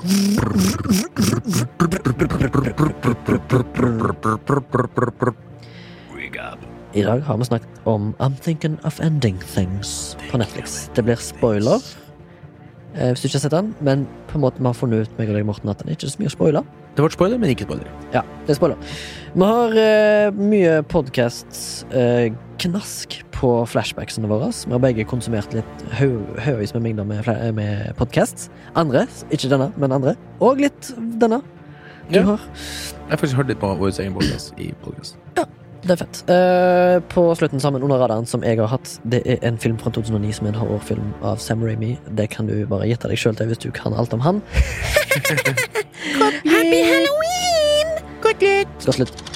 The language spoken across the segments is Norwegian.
I dag har vi snakket om I'm Thinking of Ending Things på Netflix. Det blir spoiler eh, hvis du ikke har sett den, men på en måte vi har funnet ut meg og deg, Morten, at den er ikke så mye å spoile. Det ble spoiler, men ikke spoiler. Ja, det er spoiler. Vi har eh, mye podkast eh, knask på flashbacksene våre. Vi har begge konsumert litt høyvis med mengder med, med podcasts. Andre, ikke denne, men andre. Og litt denne. Du Ja. har. Jeg har faktisk hørt litt på vår egen podkast i podcast. Det er fett. Uh, på slutten sammen under radaren, som jeg har hatt, det er en film fra 2009 som er en horrorfilm av Sam Raimi. Det kan du bare gjette deg sjøl til hvis du kan alt om han. Happy Halloween! Skal slutte.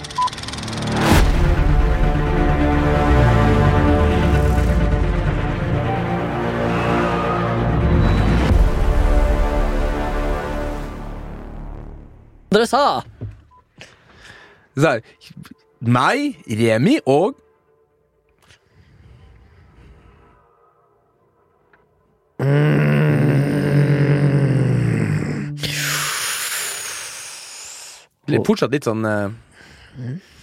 Dere sa Så her, meg, Remi og Litt- Fortsatt litt sånn eh,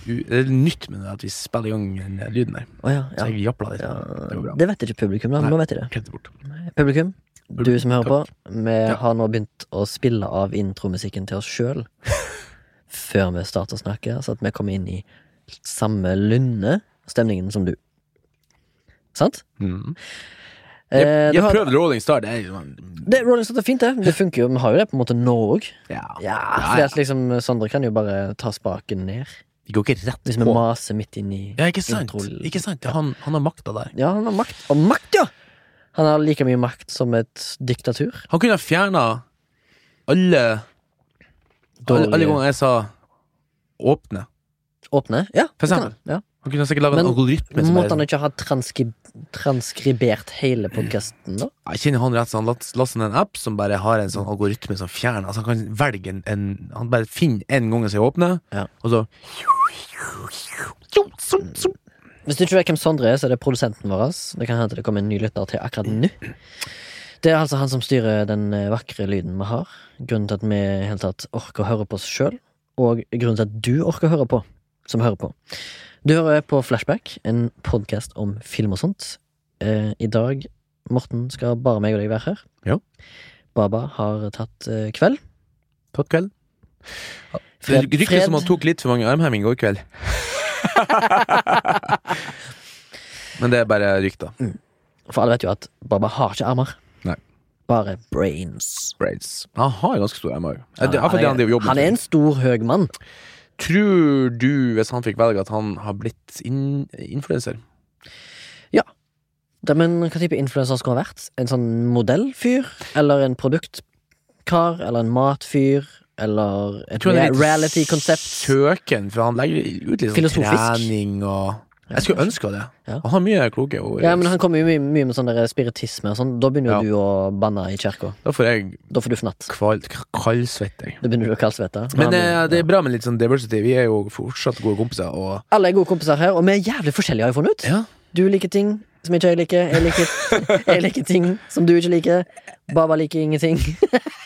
u- Det er nytt med det at vi spiller i gang den lyden der. Å ja, Så ja. jeg japla litt. ja. Det går bra. Det vet ikke publikum, da. Nå vet de det. Det bort. Publikum, du som hører på, vi Ja. har nå begynt å spille av intromusikken til oss sjøl. Før vi starter å snakke, så at vi kommer inn i samme lunde stemningen som du. Sant? Mm. Eh, Jeg, jeg har- prøvde Rolling Star. Det er jo det, Rolling Star er fint, det. Det funker jo. Vi har jo det på en måte nå òg. ja. Ja, Ja, liksom Sondre kan jo bare ta spaken ned. Det går ikke rett Hvis vi maser midt inn i Ja, ikke sant? Ikke sant? Han, han har makta der. Ja, han har makt. Og makt, ja! Han har like mye makt som et diktatur. Han kunne ha fjerna alle alle, alle ganger jeg sa åpne. Åpne? Ja. For eksempel. han. Ja. Han kunne sikkert laga en algoritme Måtte Måtte han ikke ha transkri transkribert hele podkasten, da? Jeg kjenner han rett så han last- lastet ned en app som bare har en sånn algoritme som fjerner Altså Han kan velge en, en Han bare finner en gang jeg sier åpne, Ja. og så Hvis du ikke vet hvem Sondre er, så er det produsenten vår. Det kan hende det kommer en ny lytter til akkurat nå. Det er altså han som styrer den eh, vakre lyden vi har. Grunnen til at vi helt tatt orker å høre på oss sjøl, og grunnen til at du orker å høre på, som hører på. Du hører på Flashback, en podkast om film og sånt. Eh, I dag, Morten, skal bare meg og deg være her. Ja. Baba har tatt eh, kveld. Tatt kveld. Fred- Det rykker som han tok litt for mange armheving i går kveld. Men det er bare rykter. For alle vet jo at Baba har ikke armer. Nei. Bare brains. Braids. Han har ganske store armer. Ja, Det er han, han driver han er en stor, høg mann. Tror du, hvis han fikk velge, at han har blitt in influenser? Det, men hva type influenser skulle han vært? En sånn modellfyr? Eller en produktkar? Eller en matfyr? Eller et reality-konsept? Søken, for han legger ut litt sånn trening og Jeg skulle ønske det. Ja. Han har mye kloke ord. Ja, men han kommer jo mye, mye med sånn der spiritisme og sånn. Da begynner jo Ja. du å banne i kirka. Da får jeg Da får du fnatt. Kaldsvette, jeg. Da begynner du å kaldsvette. Men Han- eh, det er bra med litt sånn diversity. Vi er jo fortsatt gode kompiser, og Alle er gode kompiser her, og vi er jævlig forskjellige, har jeg funnet ut. ja. Du liker ting som ikke jeg liker. Jeg liker, jeg liker ting som du ikke liker. Baba liker ingenting.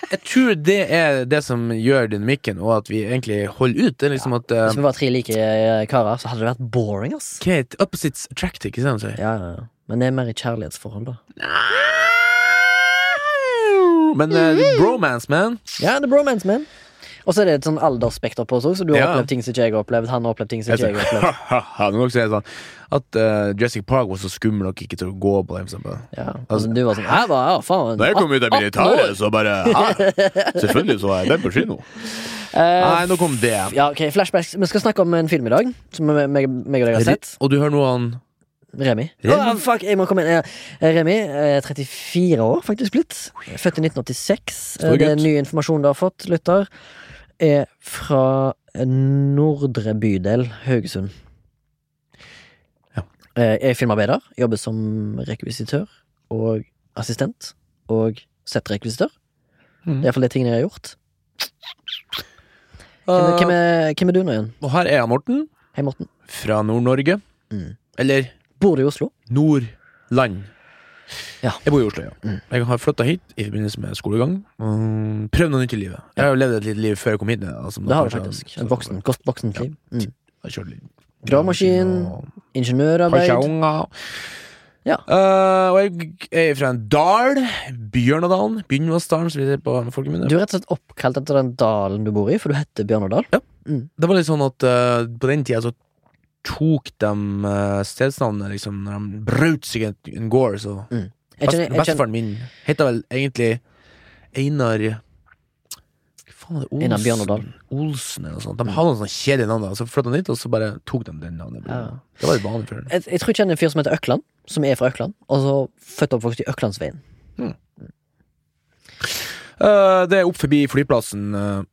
Jeg tror det er det som gjør dynamikken, og at vi egentlig holder ut. Det liksom at uh, Hvis vi var tre like eh, karer, så hadde det vært boring, ass. Kate, Opposites attract, ikke sant? Ja, ja, ja. Men det er mer i kjærlighetsforhold, da. Men uh, bromance, man. Ja, er bromance, man. Og så er det et sånn aldersspekter på oss òg, så du har Ja. opplevd ting som ikke jeg har opplevd. Han har opplevd ting som ikke jeg har opplevd. Så er sånn at uh, Jurassic Park var så skummel nok ikke til å gå på dem, for eksempel. Ja. Altså, du var sånn Jeg var, ja, faen Da jeg kom ut av militæret, så bare hæ? Selvfølgelig så var jeg den på kino. Uh, Nei, nok om det. ja, ok, flashbacks. Vi skal snakke om en film i dag, som meg, meg, meg og deg har sett. Og du hører noe han Remi. Remi? Oh, fuck, jeg må komme inn. Eh, Remi er 34 år, faktisk blitt. Født i 1986. Eh, Det er ny informasjon du har fått, lytter. Er fra Nordre bydel, Haugesund. Ja. Jeg Er filmarbeider. Jobber som rekvisitør og assistent. Og settrekvisitør. Mm. Det er iallfall de tingene jeg har gjort. Er- hvem, er, hvem er du nå igjen? Og her er jeg, Morten, Hei, Morten. fra Nord-Norge. Mm. Eller Bor du i Oslo? Nordland. Ja. Jeg bor i Oslo, ja. Mm. Jeg har flytta hit i forbindelse med skolegang. Um, Prøvd noe nytt i livet. Jeg har jo levd et lite liv før jeg kom hit. Altså, Det har du faktisk. En voksen, godt voksent liv. Mm. Kjørt litt Gravemaskin, ingeniørarbeid. Har ikke unger. Ja. Uh, og jeg er fra en dal. Bjørnadalen. Bjørnvassdalen, som vi sier på folkemunne. Du er rett og slett oppkalt etter den dalen du bor i, for du heter Bjørnadal. Det var litt sånn at uh, på den tida så tok de uh, stedsnavnet liksom Når de brøt seg en, en gård, så mm. Best, Bestefaren min heter vel egentlig Einar Hva faen er det? Olsen? Einar Bjørnerdal. Olsen eller noe sånt. De hadde noen sånne kjedelige navn, så flytta de dit, og så bare tok de den navnet. Ja. Det var litt vanlig før. jeg, jeg tror jeg kjenner en fyr som heter Økland, som er fra Økland, og så født og oppvokst i Øklandsveien. Eh, det er opp forbi flyplassen uh,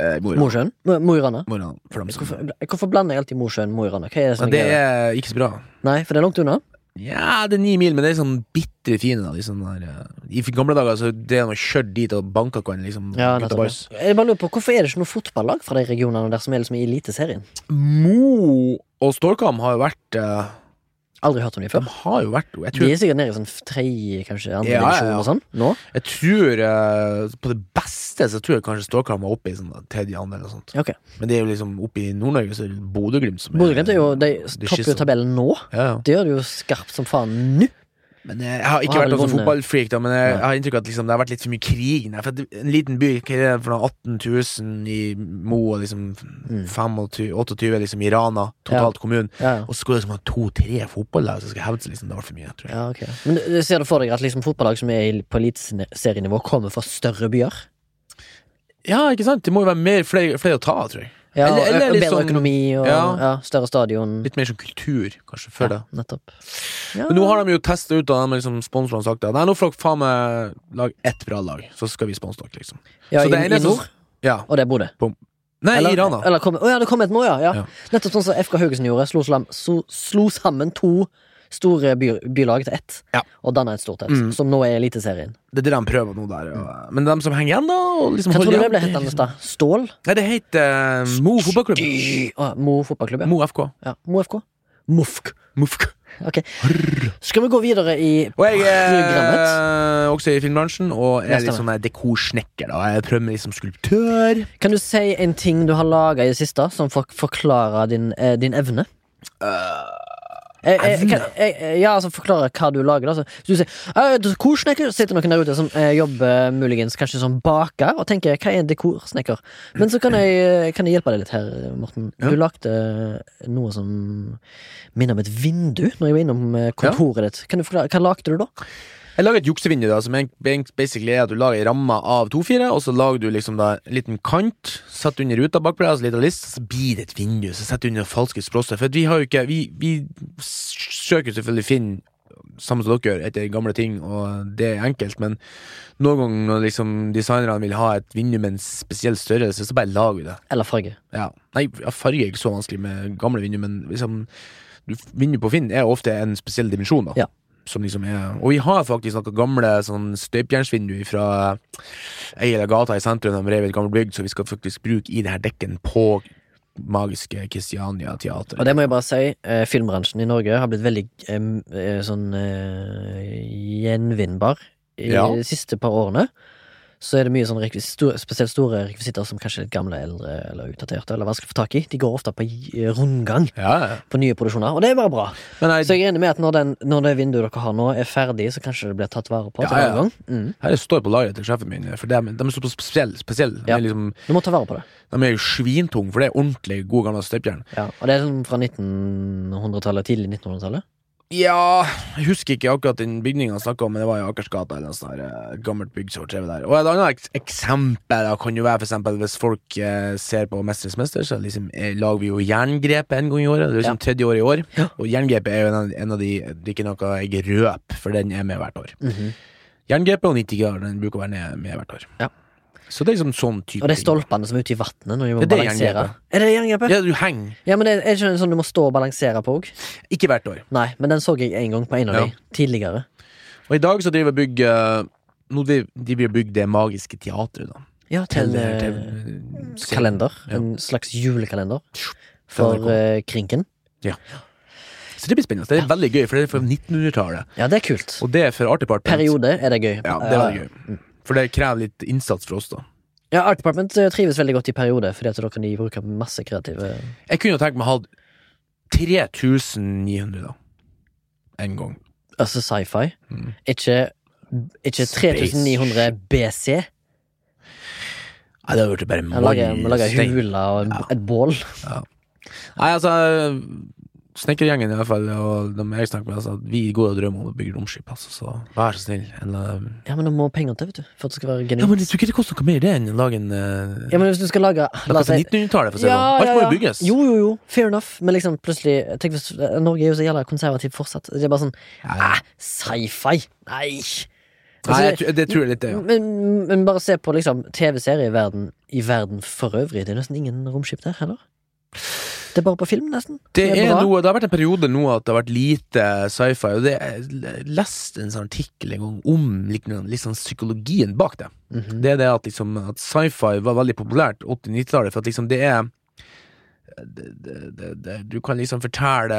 Rana. Mosjøen? Mo i Rana. Hvorfor, hvorfor blander jeg alltid Mosjøen Mo i Rana? Det Ja, det er ikke så bra. Nei, for det er langt unna. Ja, det er ni mil, men det er sånn bitre fine. Da, liksom der, eh, I gamle dager så det er noe kjørt dit og banka hverandre. Liksom, Ja. Jeg bare lurer på, Hvorfor er det ikke noe fotballag fra de regionene der som er liksom i Eliteserien? Mo og Storkam har jo vært eh, Aldri hørt om de De har jo vært Jeg De er sikkert nede i sånn tredje, kanskje andre Ja, ja, divisjon ja. og sånn nå. jeg tror uh, På det beste så tror jeg kanskje Stålkam var oppe i sånn tredje andre eller sånt. Okay. Men det er jo liksom oppe i Nord-Norge så er det Bodø-Glimt som Bodø-Glimt er jo De det topper jo tabellen nå. Ja, ja. Det gjør det jo skarpt som faen nå. Men eh, jeg har ikke har vært vel noen fotballfreak, da, men jeg, jeg har inntrykk av at liksom, det har vært litt for mye krig Nei, For en liten by, hva er det for noe 18 000 i Mo og liksom Mm. 25, 28 liksom i Rana, totalt kommunen. Ja, ja. Og så skulle det liksom to-tre fotballag som skal hevde seg, liksom. Det var for mye, tror jeg. Ja, ok Men du ser du for deg at liksom fotballag som er på eliteserienivå, kommer fra større byer? Ja, ikke sant? Det må jo være mer, flere, flere å ta av, tror jeg. Ja, Eller- og eller litt bedre sånn- økonomi og ja. Ja. større stadion. Litt mer sånn kultur, kanskje, før det. Nettopp. Ja. Men nå har de jo testa ut, og de liksom sponsorene sagt det. Nei, nå får dere faen meg lage ett bra lag, så skal vi sponse dere, liksom. ja, så i, det i nord, Ja. og det er Bodø. Nei, Eller, i Rana. Å oh, ja, det kom et nå, ja. Nettopp sånn som FK Haugesund gjorde. Slo, slam, so, slo sammen to store by, bylag til ett, Ja. og danna et stort et, Mm. som nå er Eliteserien. Det er det de prøver nå der. Og, men de som henger igjen, da liksom Hva tror du det ble hetende da? Stål? Nei, det heter uh, Mo fotballklubb. Å, Mo fotballklubb, ja. Mo FK. ja. Mo FK. Mofk. Mufk. Ok. Skal vi gå videre i Og jeg programmet? er også i filmbransjen, og Ja, er litt sånn dekorsnekker. da Jeg prøver meg som skulptør. Kan du si en ting du har laga i det siste, som forklarer din, eh, din evne? Eh, eh, evne? kan, jeg, ja, altså forklare hva du lager. da. Du sier korsnekker, sitter noen der ute som eh, jobber muligens kanskje som baker, og tenker 'hva er en dekorsnekker'? Men så kan jeg, eh, kan jeg hjelpe deg litt her, Morten. Ja. Du lagde noe som minner om et vindu når jeg var innom kontoret kontoret ditt. Kan du forklare, Hva lagde du da? Jeg lager et juksevindu, da, som basically er at du lager ei ramme av 2-4, og så lager du liksom da en liten kant, satt under ruta bak på deg, altså litt av list, så blir det et vindu. Så setter du under falske sprosser. For vi har jo ikke Vi, vi søker selvfølgelig finne samme som dere etter gamle ting, og det er enkelt, men noen ganger når liksom designerne vil ha et vindu med en spesiell størrelse, så bare lager vi det. Eller farge? Ja. Nei, farge er ikke så vanskelig med gamle vindu, men liksom Vindu på Finn er ofte en spesiell dimensjon, da. Ja. Som liksom er Og vi har faktisk noen gamle sånn støypjernsvindu fra ei eller gata i sentrum. De rev et gammelt bygg, så vi skal faktisk bruke i det her dekken på magiske Kristiania teater. Og det må jeg bare si, eh, filmbransjen i Norge har blitt veldig eh, sånn eh, gjenvinnbar i Ja. de siste par årene. Så er det mye sånn spesielt store rekvisitter som kanskje er litt gamle, eldre eller utdaterte eller vanskelig å få tak i. De går ofte på eh, rundgang Ja, ja. på nye produksjoner, og det er bare bra. Men jeg, Så jeg er enig med at når, den, når det vinduet dere har nå er ferdig, så kanskje det blir tatt vare på Ja, ja. Mm. her står på lageret til sjefen min, for de, de er så spesielle. Spesiell. Ja. liksom, Du må ta vare på det. de er jo svintunge, for det er ordentlig god gamle støypjern. Ja. Og det er sånn fra 1900-tallet, tidlig 1900-tallet. Ja, jeg husker ikke akkurat den bygninga han snakka om, men det var i Akersgata eller noe sånt der, eh, gammelt bygg som der. Og et annet eks eksempel da, kan jo være for eksempel hvis folk eh, ser på Mesternes mester, så liksom, eh, lager vi jo Jerngrepet en gang i året. Det er liksom tredje år i år. Ja. Og Jerngrepet er jo en av, en av de Det er ikke noe jeg røper, for den er med hvert år. Mhm. Jerngrepet og 90 grader den bruker å være med, med hvert år. Ja. Så det er liksom sånn type Og det er stolpene som er ute i vannet når de må Det er det balansere. jerngrepet. Er det jerngrepet? Ja, du henger. Ja, men det er ikke sånn du må stå og balansere på òg? Ikke hvert år. Nei, men den så jeg en gang på en av Ja. de tidligere. Og i dag så driver bygg Nå driver vi og bygger Det Magiske Teatret, da. Ja, til, Til- eh, til- kalender. Ja. En slags julekalender for uh, Krinken. Ja. Så det blir spennende. Det er veldig gøy, for det er fra 1900-tallet. Ja, det er kult. Og det er for artig part Periode er det gøy. Ja, det er veldig gøy. For det krever litt innsats for oss, da. Ja, Art Department eh, trives veldig godt i periode, Fordi at da kan de bruke masse kreative Jeg kunne jo tenkt meg å ha 3900, da. En gang. Altså sci-fi. Mm. Ikke, ikke 3900 BC. Nei, det hadde blitt bare Han lager, man lager hule og ja. et bål. Nei, altså Snekkergjengen i hvert fall, og de jeg snakker med, altså, vi går og drømmer om å bygge romskip, altså, så vær så snill. En, uh, Ja, men du må penger til, vet du. For at det skal være ja, men genuint. jeg tror ikke det koster noe mer det enn å lage en uh, Ja, men hvis du skal lage La oss si 1900-tallet, for å si det sånn. Alt må jo bygges. Jo, jo, jo. Fair enough. Men liksom plutselig tenk hvis, Norge er jo så jævla konservativt fortsatt. Det er bare sånn Ja, ja. ah, Sci-fi? Nei. Altså, Nei, jeg, tror- det tror jeg litt det, ja. Men, men bare se på liksom TV-serier i verden I verden for øvrig. Det er nesten ingen romskip der heller. Er bare på film, nesten. Det, Det noe, det har vært en periode nå at det har vært lite sci-fi, og det, jeg leste en sånn artikkel en gang om liksom, liksom psykologien bak det. Mhm. Det er det at, liksom, at sci-fi var veldig populært 80-90-tallet, for at liksom det er det, det, det, Du kan liksom fortelle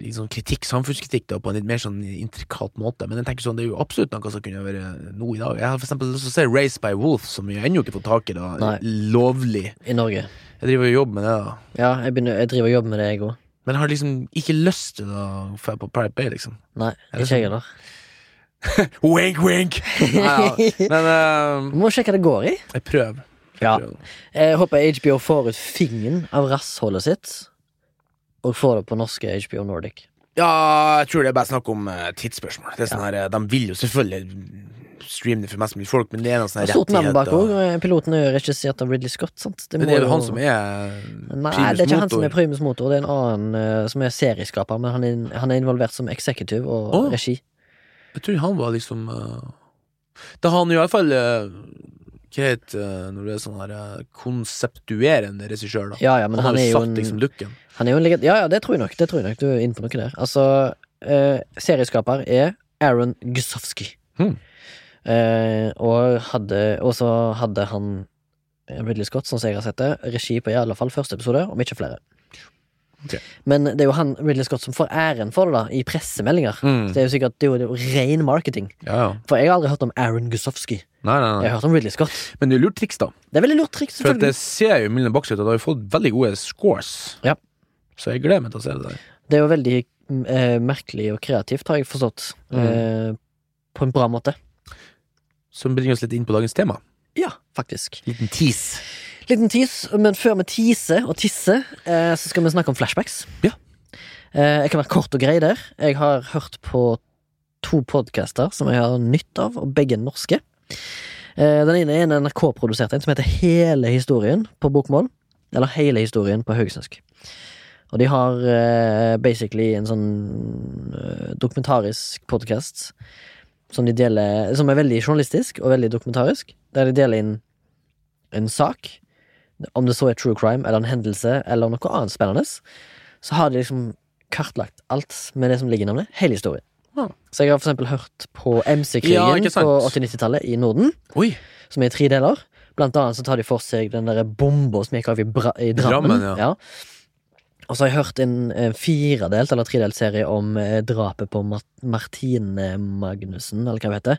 liksom kritikk, samfunnskritikk da, på en litt mer sånn intrikat måte, men jeg tenker sånn, det er jo absolutt noe som kunne være nå i dag. Jeg har for eksempel lyst til å se Race by Wolf, som vi ennå ikke fått tak i, da, Nei. lovlig. I Norge. Jeg driver og jobber med det, da. Ja, jeg, begynner, jeg driver og jobber med det, jeg òg. Men jeg har liksom ikke lyst til å dra på Pride Bay, liksom. Nei, ikke jeg sånn? heller. Wink, wink! Neida. Men eh, Må sjekke hva det går i. jeg prøver. Ja. Jeg håper HBO får ut fingeren av rassholdet sitt, og får det på norske HBO Nordic. ja, jeg tror det er bare snakk om uh, tidsspørsmål. Det er sånn her, eh, De vil jo selvfølgelig streame det for mest mulig folk, men det er noen sånne Og Stort navn bak òg. rettigheter. Piloten er jo regissert av Ridley Scott. Sant? Men det er jo han som er Nei, primus det er ikke han som er primus motor. Det er en annen uh, som er serieskaper, men han er, han er involvert som executive og oh, regi. Jeg tror han var liksom Da har han i hvert uh, Heter uh, når du er sånn her eh, konseptuerende regissør, da? Ja, ja, men han, han, har jo satt liksom looken. Han er jo en legend... Ja, ja, det tror jeg nok. Det tror jeg nok Du er inne på noe der. Altså, eh, serieskaper er Aaron Gusowski. Hmm. Eh, og så hadde han eh, Ridley Scott, sånn som jeg har sett det, regi på i alle fall første episode, om ikke flere. Okay. Men det er jo han Ridley Scott som får æren for det, da, i pressemeldinger. Mm. Så det er jo sikkert Det er jo, det er jo ren marketing. Ja, ja. For jeg har aldri hørt om Aaron Gusowski. Nei, nei, nei. Jeg har hørt om Ridley Scott. Men det er lurt triks, da. Det er veldig lurt triks, For at det selvfølgelig. ser jo Million Box ut, og det har jo fått veldig gode scores. Ja. Så jeg gleder meg til å se det der. Det er jo veldig eh, merkelig og kreativt, har jeg forstått. Mm. Eh, på en bra måte. Som bringer oss litt inn på dagens tema. Ja, faktisk. Liten tease. Liten tis, men før vi tiser og tisser, eh, så skal vi snakke om flashbacks. Ja. Eh, jeg kan være kort og grei der. Jeg har hørt på to podcaster som jeg har nytt av, og begge er norske. Eh, den ene er en NRK-produsert en som heter Hele historien på bokmål. Eller Hele historien på haugesnøsk. Og de har uh, basically en sånn uh, dokumentarisk podcast som de deler Som er veldig journalistisk og veldig dokumentarisk. Der de deler inn en sak, om det så er true crime eller en hendelse eller noe annet spennende, så har de liksom kartlagt alt med det som ligger i navnet. Hele historien. Så jeg har for eksempel hørt på MC-krigen ja, på 80-90-tallet i Norden, Oi! som er i tre deler. Blant annet så tar de for seg den derre bomba som gikk av i, Bra i Drammen. Drammen, ja. Og så har jeg hørt en, en firedelt eller tredelt serie om eh, drapet på Mart Martine Magnussen, eller hva hun heter.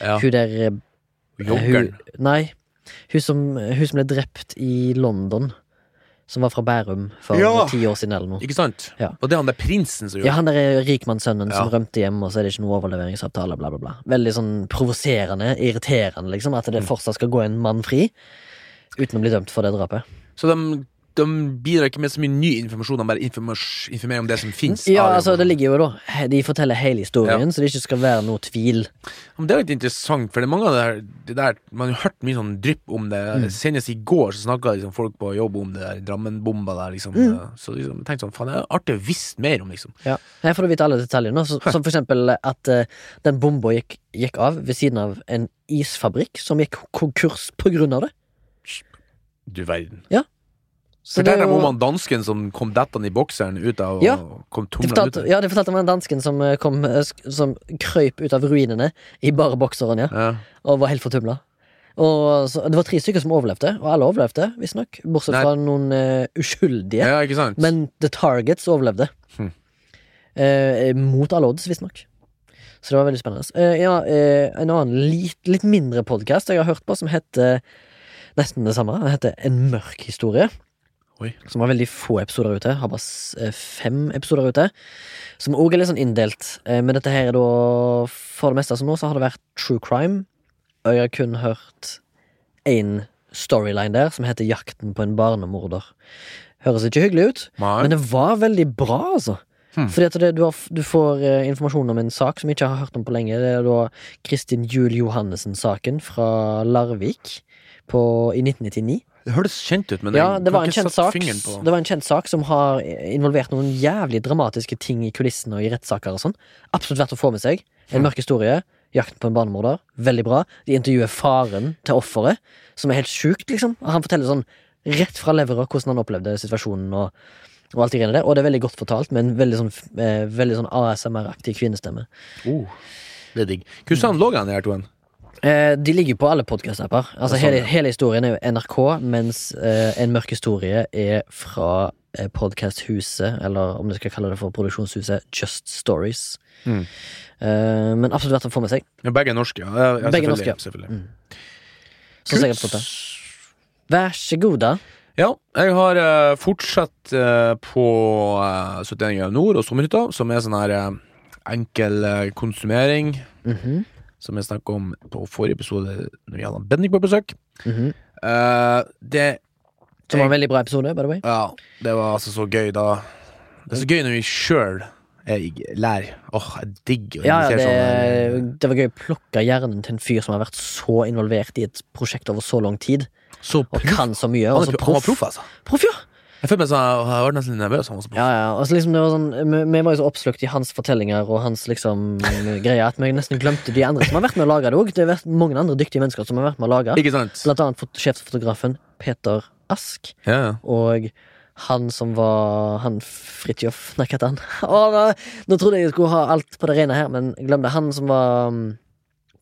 Ja. Hun der eh, Joggeren. Nei. Hun som, hun som ble drept i London. Som var fra Bærum for Ja. ti år siden eller noe. Ikke sant? Ja. Og det er han der prinsen som gjør Ja, han der er rikmannssønnen som rømte hjem, og så er det ikke noe overleveringsavtale, bla, bla, bla. Veldig sånn provoserende, irriterende, liksom, at det Mm. fortsatt skal gå en mann fri uten å bli dømt for det drapet. Så de, de bidrar ikke med så mye ny informasjon, de bare informerer om det som fins. Ja, altså, det ligger jo da De forteller hele historien, så det ikke skal være noe tvil. Men det er litt interessant, for det er mange av det her, det der Man har hørt mye sånn drypp om det. Mm. Senest i går så snakka liksom folk på jobb om det der Drammen-bomba der, liksom. Mm. Så liksom, jeg tenkte sånn, faen, det er artig å visst mer om, liksom. Ja. Her får du vite alle detaljene. Så, som for eksempel at uh, den bomba gikk, gikk av ved siden av en isfabrikk som gikk konkurs på grunn av det. Du verden. Så Fortell dem om han dansken som kom dettende i bokseren ut av Ja. kom De tumlende ut. ja, de fortalte om en dansken som, eh, kom, eh, som krøyp ut av ruinene i bare bokseren, ja, Ja. og var helt fortumla. Og så, det var tre stykker som overlevde, og alle overlevde, visstnok. Bortsett Nei. fra noen uh, uskyldige. ja? Men The Targets overlevde. Hm. Uh, mot alle odds, visstnok. Så det var veldig spennende. Uh, ja, en annen litt, litt mindre podkast jeg har hørt på, som heter nesten det samme. Den heter En mørk historie. Oi. Som har veldig få episoder ute. Har bare eh, fem episoder ute. Som òg er litt sånn inndelt. Eh, Men dette her er da For det meste som nå så har det vært true crime. Og jeg har kun hørt én storyline der, som heter Jakten på en barnemorder. Høres ikke hyggelig ut, Nei. men det var veldig bra, altså. Hmm. Fordi at det, du, har, du får eh, informasjon om en sak som jeg ikke har hørt om på lenge. Det er da Kristin Juel Johannessen-saken fra Larvik på, i 1999. Det høres kjent ut, men Ja, jeg det var, kan en ikke sette sak, fingeren på det var en kjent sak som har involvert noen jævlig dramatiske ting i kulissene og i rettssaker og sånn. Absolutt verdt å få med seg. En mørk historie. Jakten på en barnemorder. Veldig bra. De intervjuer faren til offeret, som er helt sjukt, liksom. Han forteller sånn rett fra levra hvordan han opplevde situasjonen og, og alt det greiene der. Og det er veldig godt fortalt, med en veldig sånn, eh, veldig sånn ASMR-aktig kvinnestemme. oh, Det er digg. Hvordan lå han, i her to? Eh, de ligger på alle podkast-apper. Altså, sånn, hele, hele historien er jo NRK, mens eh, En mørk historie er fra eh, podkasthuset, eller om du skal kalle det for produksjonshuset, Just Stories. Mm. Eh, men absolutt verdt å få med seg. Ja, begge er norske, ja. ja, ja Begge norske, ja. selvfølgelig. Så sikkert forstått det. Vær så god, da. Ja, jeg har eh, fortsatt eh, på uh, 71 grader nord og sommerhytta, som er sånn her eh, enkel eh, konsumering, Mhm, som jeg snakka om på forrige episode når vi hadde Bendik på besøk. Mm -hmm. uh, det Som var en veldig bra episode, by the way. Ja, det var altså så gøy da. Det er så gøy når vi sjøl lærer. Åh, jeg digger å Ja, ja, det, det var gøy å plukke hjernen til en fyr som har vært så involvert i et prosjekt over så lang tid, Så og proff. kan så mye. Han, er så han var proff, altså. Proff, ja! Jeg følte meg sånn, jeg var nesten nervøs. Han var så proff. Ja, ja, altså liksom det var sånn Vi, vi var jo så oppslukt i hans fortellinger og hans liksom greier at vi nesten glemte de andre som har vært med å lage det òg. Det har vært mange andre dyktige mennesker som har vært med å lage. Ikke sant? Blant annet fot- sjefsfotografen Peter Ask Ja, ja. og han som var Han Fridtjof Nei, hva het han? Oh, nå, nå trodde jeg jeg skulle ha alt på det rene her, men glem det. Han som var um,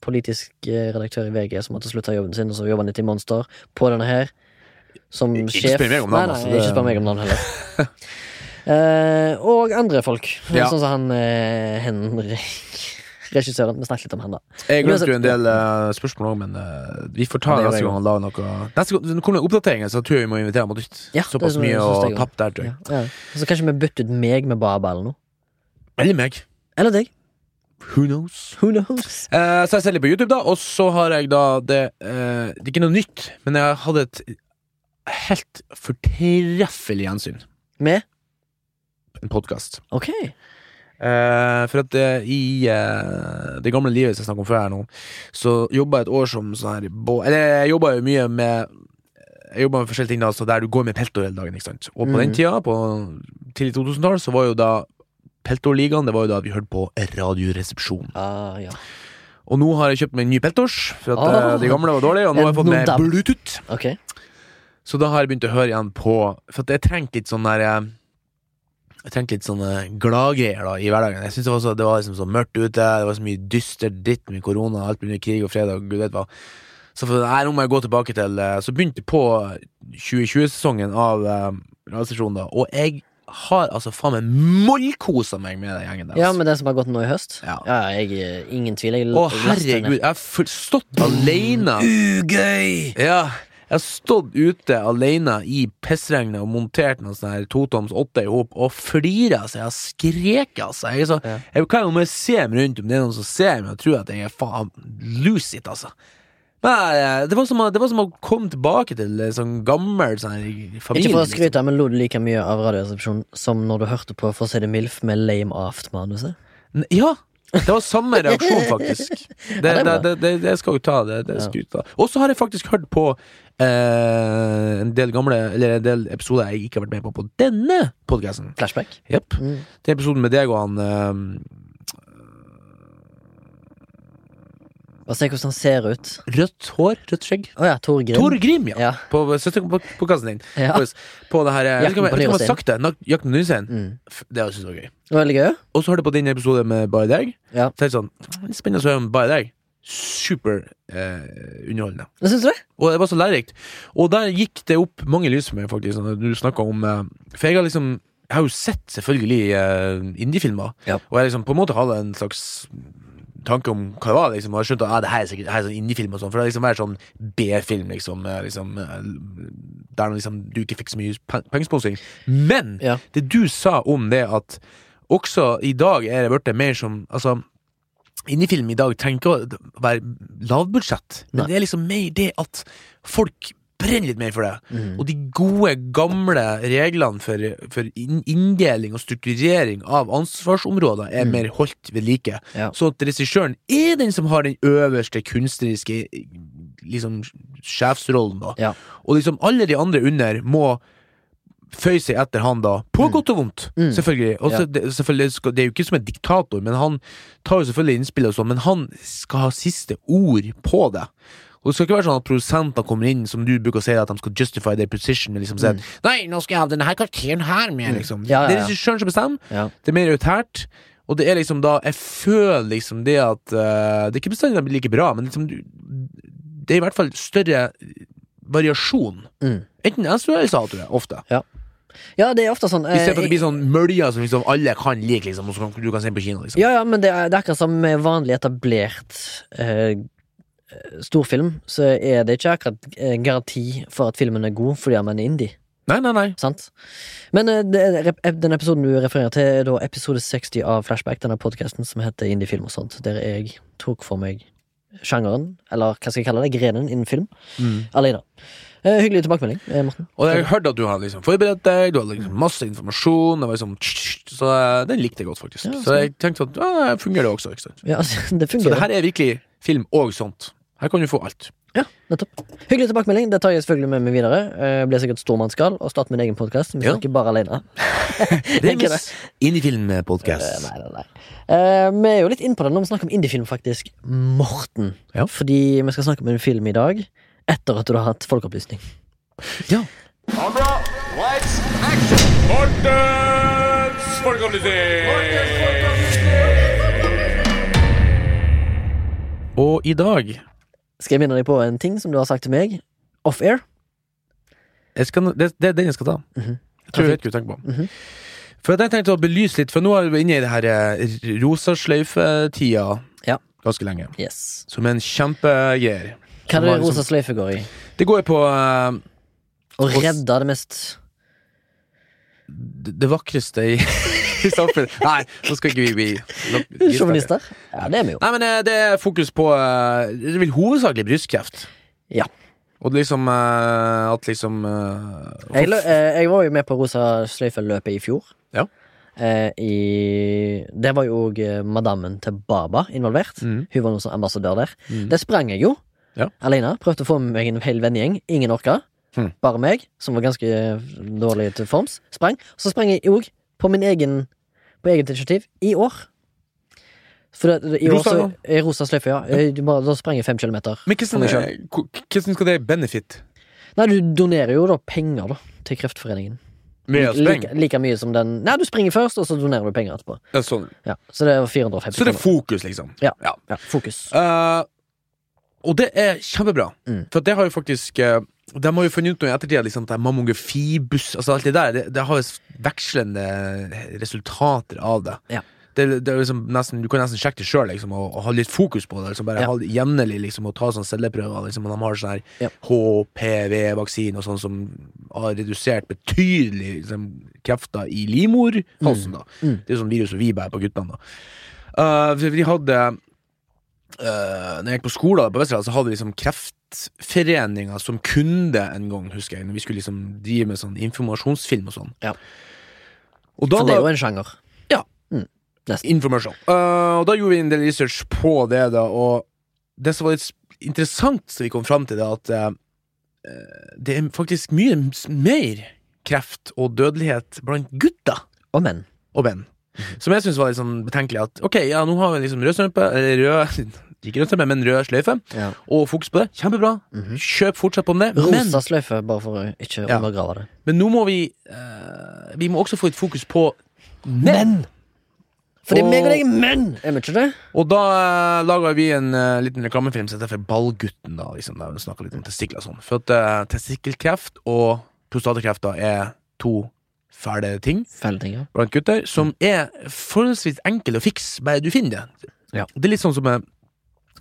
politisk eh, redaktør i VG, som måtte slutte jobben sin, og så jobba han litt i Monster, på denne her. Som Ikke sjef. spør meg om navn, nei, nei, ikke spør meg om navn heller. uh, og andre folk. Ja. Sånn som han uh, Henrik Regissøren. Vi snakket litt om han, da. Jeg glemte jo en altså- del uh, spørsmål òg, men uh, vi får ta Ja, neste gang han lager noe Neste gang det kommer oppdateringer, så tror jeg vi må invitere ham ut. Ja, Såpass mye å tappe der, tror jeg. ja. Så kanskje vi bytter ut meg med Baba eller noe. Eller meg. Eller deg. Who knows? Who knows? Uh, så jeg ser litt på YouTube, da, og så har jeg da det Det er ikke noe nytt, men jeg hadde et helt fortreffelig gjensyn. Med? En podkast. Ok. Eh, for at eh, i eh, det gamle livet som jeg snakket om før her nå, så jobba jeg et år som sånn her Eller jeg jobba jo mye med Jeg jobba med forskjellige ting da, så der du går med peltor hele dagen. ikke sant? Og på mm. den tida, på tidlig 2000-tall, så var jo da Peltorligaen Det var jo da vi hørte på Radioresepsjon. Ah, ja. Og nå har jeg kjøpt meg en ny peltors, for at Ah. eh, de gamle var dårlige, og nå har jeg fått med Bluetooth. Ok. Så da har jeg begynt å høre igjen på For jeg trengte litt sånn der eh, Jeg trengte litt sånne gladgreier i hverdagen. Jeg synes det var, så, det var liksom så mørkt ute, det var så mye dyster dritt med korona, alt begynner krig og fred og gud vet hva. Så for, nei, nå må jeg gå tilbake til eh, Så begynte jeg på 2020-sesongen av uh, radiostasjonen, da, og jeg har altså faen meg mollkosa meg med den gjengen deres. Ja, med det som har gått nå i høst? Ja. jeg, eh, ingen tvil. Jeg, Å, herregud, jeg har stått alene Ugøy! Ja, jeg har stått ute alene i pissregnet og montert noen sånne her totoms åtte i hop og flira, altså. Jeg har skreket, altså. Jeg, så, Ja. jeg kan jo bare se meg rundt om det er noen som ser meg og tror at jeg er faen lucid, altså. Men eh, det var, som det var som å komme tilbake til en sånn gammel sånn familie. Ikke for å skryte, men lo du like mye av Radioresepsjonen som når du hørte på For å si det MILF med Lame Aft-manuset? Ja! Det var samme reaksjon, faktisk. Det, er det, det, det, skal jo ta. Det, Ja. Og så har jeg faktisk hørt på eh, en del gamle Eller en del episoder jeg ikke har vært med på på denne podkasten. Flashback? Jepp. Mm. Det er episoden med deg og han eh, Bare se hvordan han ser ut. Rødt hår, rødt skjegg. Å ja, Tor Grim. Tor Grim, ja. Ja. På kassen din. ja. På det her Jeg Jakten vet på ikke om jeg har sagt det. Nak- Jakten på Nyrestein. Mm. Det synes jeg var gøy. Veldig gøy. Og så hørte jeg på din episode med bare deg. Ja. Så sånn Spennende å høre om bare deg. Super eh, underholdende. Hva syns du det? Og det var så lærerikt. Og der gikk det opp mange lys for meg, faktisk, når du snakka om eh, For jeg har liksom jeg har jo sett selvfølgelig uh, indiefilmer, Ja. og jeg liksom på en måte har en slags tanke om hva det var, liksom, og jeg skjønte at ah, det her er sikkert her er sånn indiefilm og sånn, for det har liksom vært sånn B-film, liksom, eh, liksom eh, der liksom, du ikke fikk så mye pe- pengesponsing. Men Ja. det du sa om det at også i dag er det blitt mer som Altså, indiefilm i dag trenger ikke å være lavbudsjett, men Nei. det er liksom mer det at folk brenner litt mer for det. Mm. Og de gode, gamle reglene for, for inndeling og strukturering av ansvarsområder er Mm. mer holdt ved like. Ja. Så at regissøren er den som har den øverste kunstneriske liksom, sjefsrollen, da. Ja. Og liksom alle de andre under må føye seg etter han, da. På Mm. godt og vondt, Mm. selvfølgelig. Også, Ja. det, selvfølgelig skal, det er jo ikke som en diktator, men han tar jo selvfølgelig innspill og sånn, men han skal ha siste ord på det. Og det skal ikke være sånn at produsenter kommer inn, som du bruker å si, at de skal justify their position, liksom mm. at Nei, nå skal jeg ha denne her karakteren her med, liksom. Mm. Ja, ja, Det er ja. regissøren som bestemmer. Ja. Det er mer autært. Og det er liksom da Jeg føler liksom det at uh, Det er ikke bestandig de blir like bra, men liksom Det er i hvert fall større variasjon. Mm. Enten SU eller SA, tror jeg. Ofte. ja, det er ofte sånn I stedet for at eh, det blir sånn møljer som liksom alle kan like, liksom, og som du kan se på kino. Liksom. Ja, ja, men det er, det er akkurat som med vanlig etablert eh, storfilm, så er det ikke akkurat eh, garanti for at filmen er god fordi man er indie. Nei, nei, nei. Sant? Men eh, den episoden du refererer til, er da episode 60 av Flashback, denne podkasten som heter Indiefilm og sånt, der jeg tok for meg sjangeren, eller hva skal jeg kalle det, grenen innen film, alene. Eh, hyggelig tilbakemelding, eh, Morten. Og jeg hørte at du hadde liksom forberedt deg, du hadde liksom masse informasjon. Det var liksom Så eh, den likte jeg godt, faktisk. Ja, så jeg tenkte at ja, det fungerer det også. Ikke sant? Ja, altså, det Så det her er virkelig film og sånt. Her kan du få alt. Ja, nettopp. Hyggelig tilbakemelding. Det tar jeg selvfølgelig med meg videre. Jeg blir sikkert stormannsgal og starte min egen podkast. Vi Ja. snakker bare alene. Det er Indiefilm-podkast. Uh, Nei, nei, nei. Uh, vi er jo litt inne på det når vi snakker om indiefilm, faktisk. Morten. Ja. Fordi vi skal snakke om en film i dag etter at du har hatt folkeopplysning. Ja. Kamera, lights, action! Mortens folkeopplysning! Og i dag Skal jeg minne deg på en ting som du har sagt til meg off-air? det, det er den jeg skal ta. Mhm. Jeg tror jeg vet hva du tenker på. Mhm. For jeg tenkte å belyse litt, for nå er vi inne i det her rosa sløyfe-tida Ja. ganske lenge. Yes. Som er en kjempegreier. Hva er det liksom- rosa sløyfe går i? Det går jo på uh, Å redde det mest det, det vakreste i, i samfunnet. Nei, nå skal ikke vi bli vi- vi- sjåvinister. Ja, det er vi jo. Nei, men eh, det er fokus på eh, Det vil hovedsakelig brystkreft. Ja. Og liksom eh, At liksom Jeg, jeg var jo med på rosa sløyfe-løpet i fjor. Ja. I, der var jo òg madammen til Baba involvert. Mm. Hun var noen som ambassadør der. Mm. Det sprang jeg jo. Ja. Alene. Prøvde å få med meg en hel vennegjeng. Ingen orka. Hmm. Bare meg, som var ganske dårlig til forms. Sprang. Så sprang jeg òg på min egen På eget initiativ i år. For det, i Rosa, år så, eh, rosa sløyfe, ja. Eh, bare- Da sprenger jeg fem kilometer. Men hvordan, eh, hvor- hvordan skal det benefit? Nei, du donerer jo da penger da til Kreftforeningen. Like, like mye som den Nei, du springer først, og så donerer du penger etterpå. Er sånn. Ja, Så det er 450 Så det er fokus, liksom. Ja. ja. Ja, fokus. Uh, og det er kjempebra. Mm. For det har jo faktisk eh, De har jo funnet ut noe i ettertid liksom, at mammografibuss Altså alt det der, det, det har jo vekslende resultater av det. Ja. Det, det er liksom nesten, du kan nesten sjekke det sjøl liksom, og, og ha litt fokus på det. Liksom, bare Ja. ha jevnlig liksom, og ta sånne celleprøver. Liksom, og de har sånn Ja. HPV-vaksine og sånn som har redusert betydelig liksom, krefter i livmorhalsen. da Mm. Det er sånn virus som vi bærer på guttene. Uh, vi hadde uh, Når jeg gikk på skolen på Vesterålen, så hadde vi liksom Kreftforeninga som kunde en gang, husker jeg. Når vi skulle liksom drive med sånn informasjonsfilm og sånn. Ja. Og da For det er jo en sjanger. Ja. Mm. Informasjon. Uh, og da gjorde vi en del research på det, da, og det som var litt interessant, som vi kom fram til, det at uh, det er faktisk mye mer kreft og dødelighet blant gutter Og menn. og menn. Som jeg syns var litt sånn betenkelig. At ok, ja, nå har vi liksom rød strømpe, eller rød Ikke rød strømpe, men rød sløyfe, Ja. og fokus på det. Kjempebra. Mhm. Kjøp fortsatt på det. Men, Rosa sløyfe, bare for å ikke Ja. undergrave det. men nå må vi uh, Vi må også få et fokus på menn. Det er Og- meg og deg er menn! Er vi ikke det? Og da uh, laga vi en uh, liten reklamefilm som heter Ballgutten. da liksom, Der vi litt om testikler og sånn. For at uh, testikkelkreft og prostatakrefter er to fæle ting ting, ja. blant gutter, som er forholdsvis enkel å fikse, bare du finner det. Ja. Det er litt sånn som med,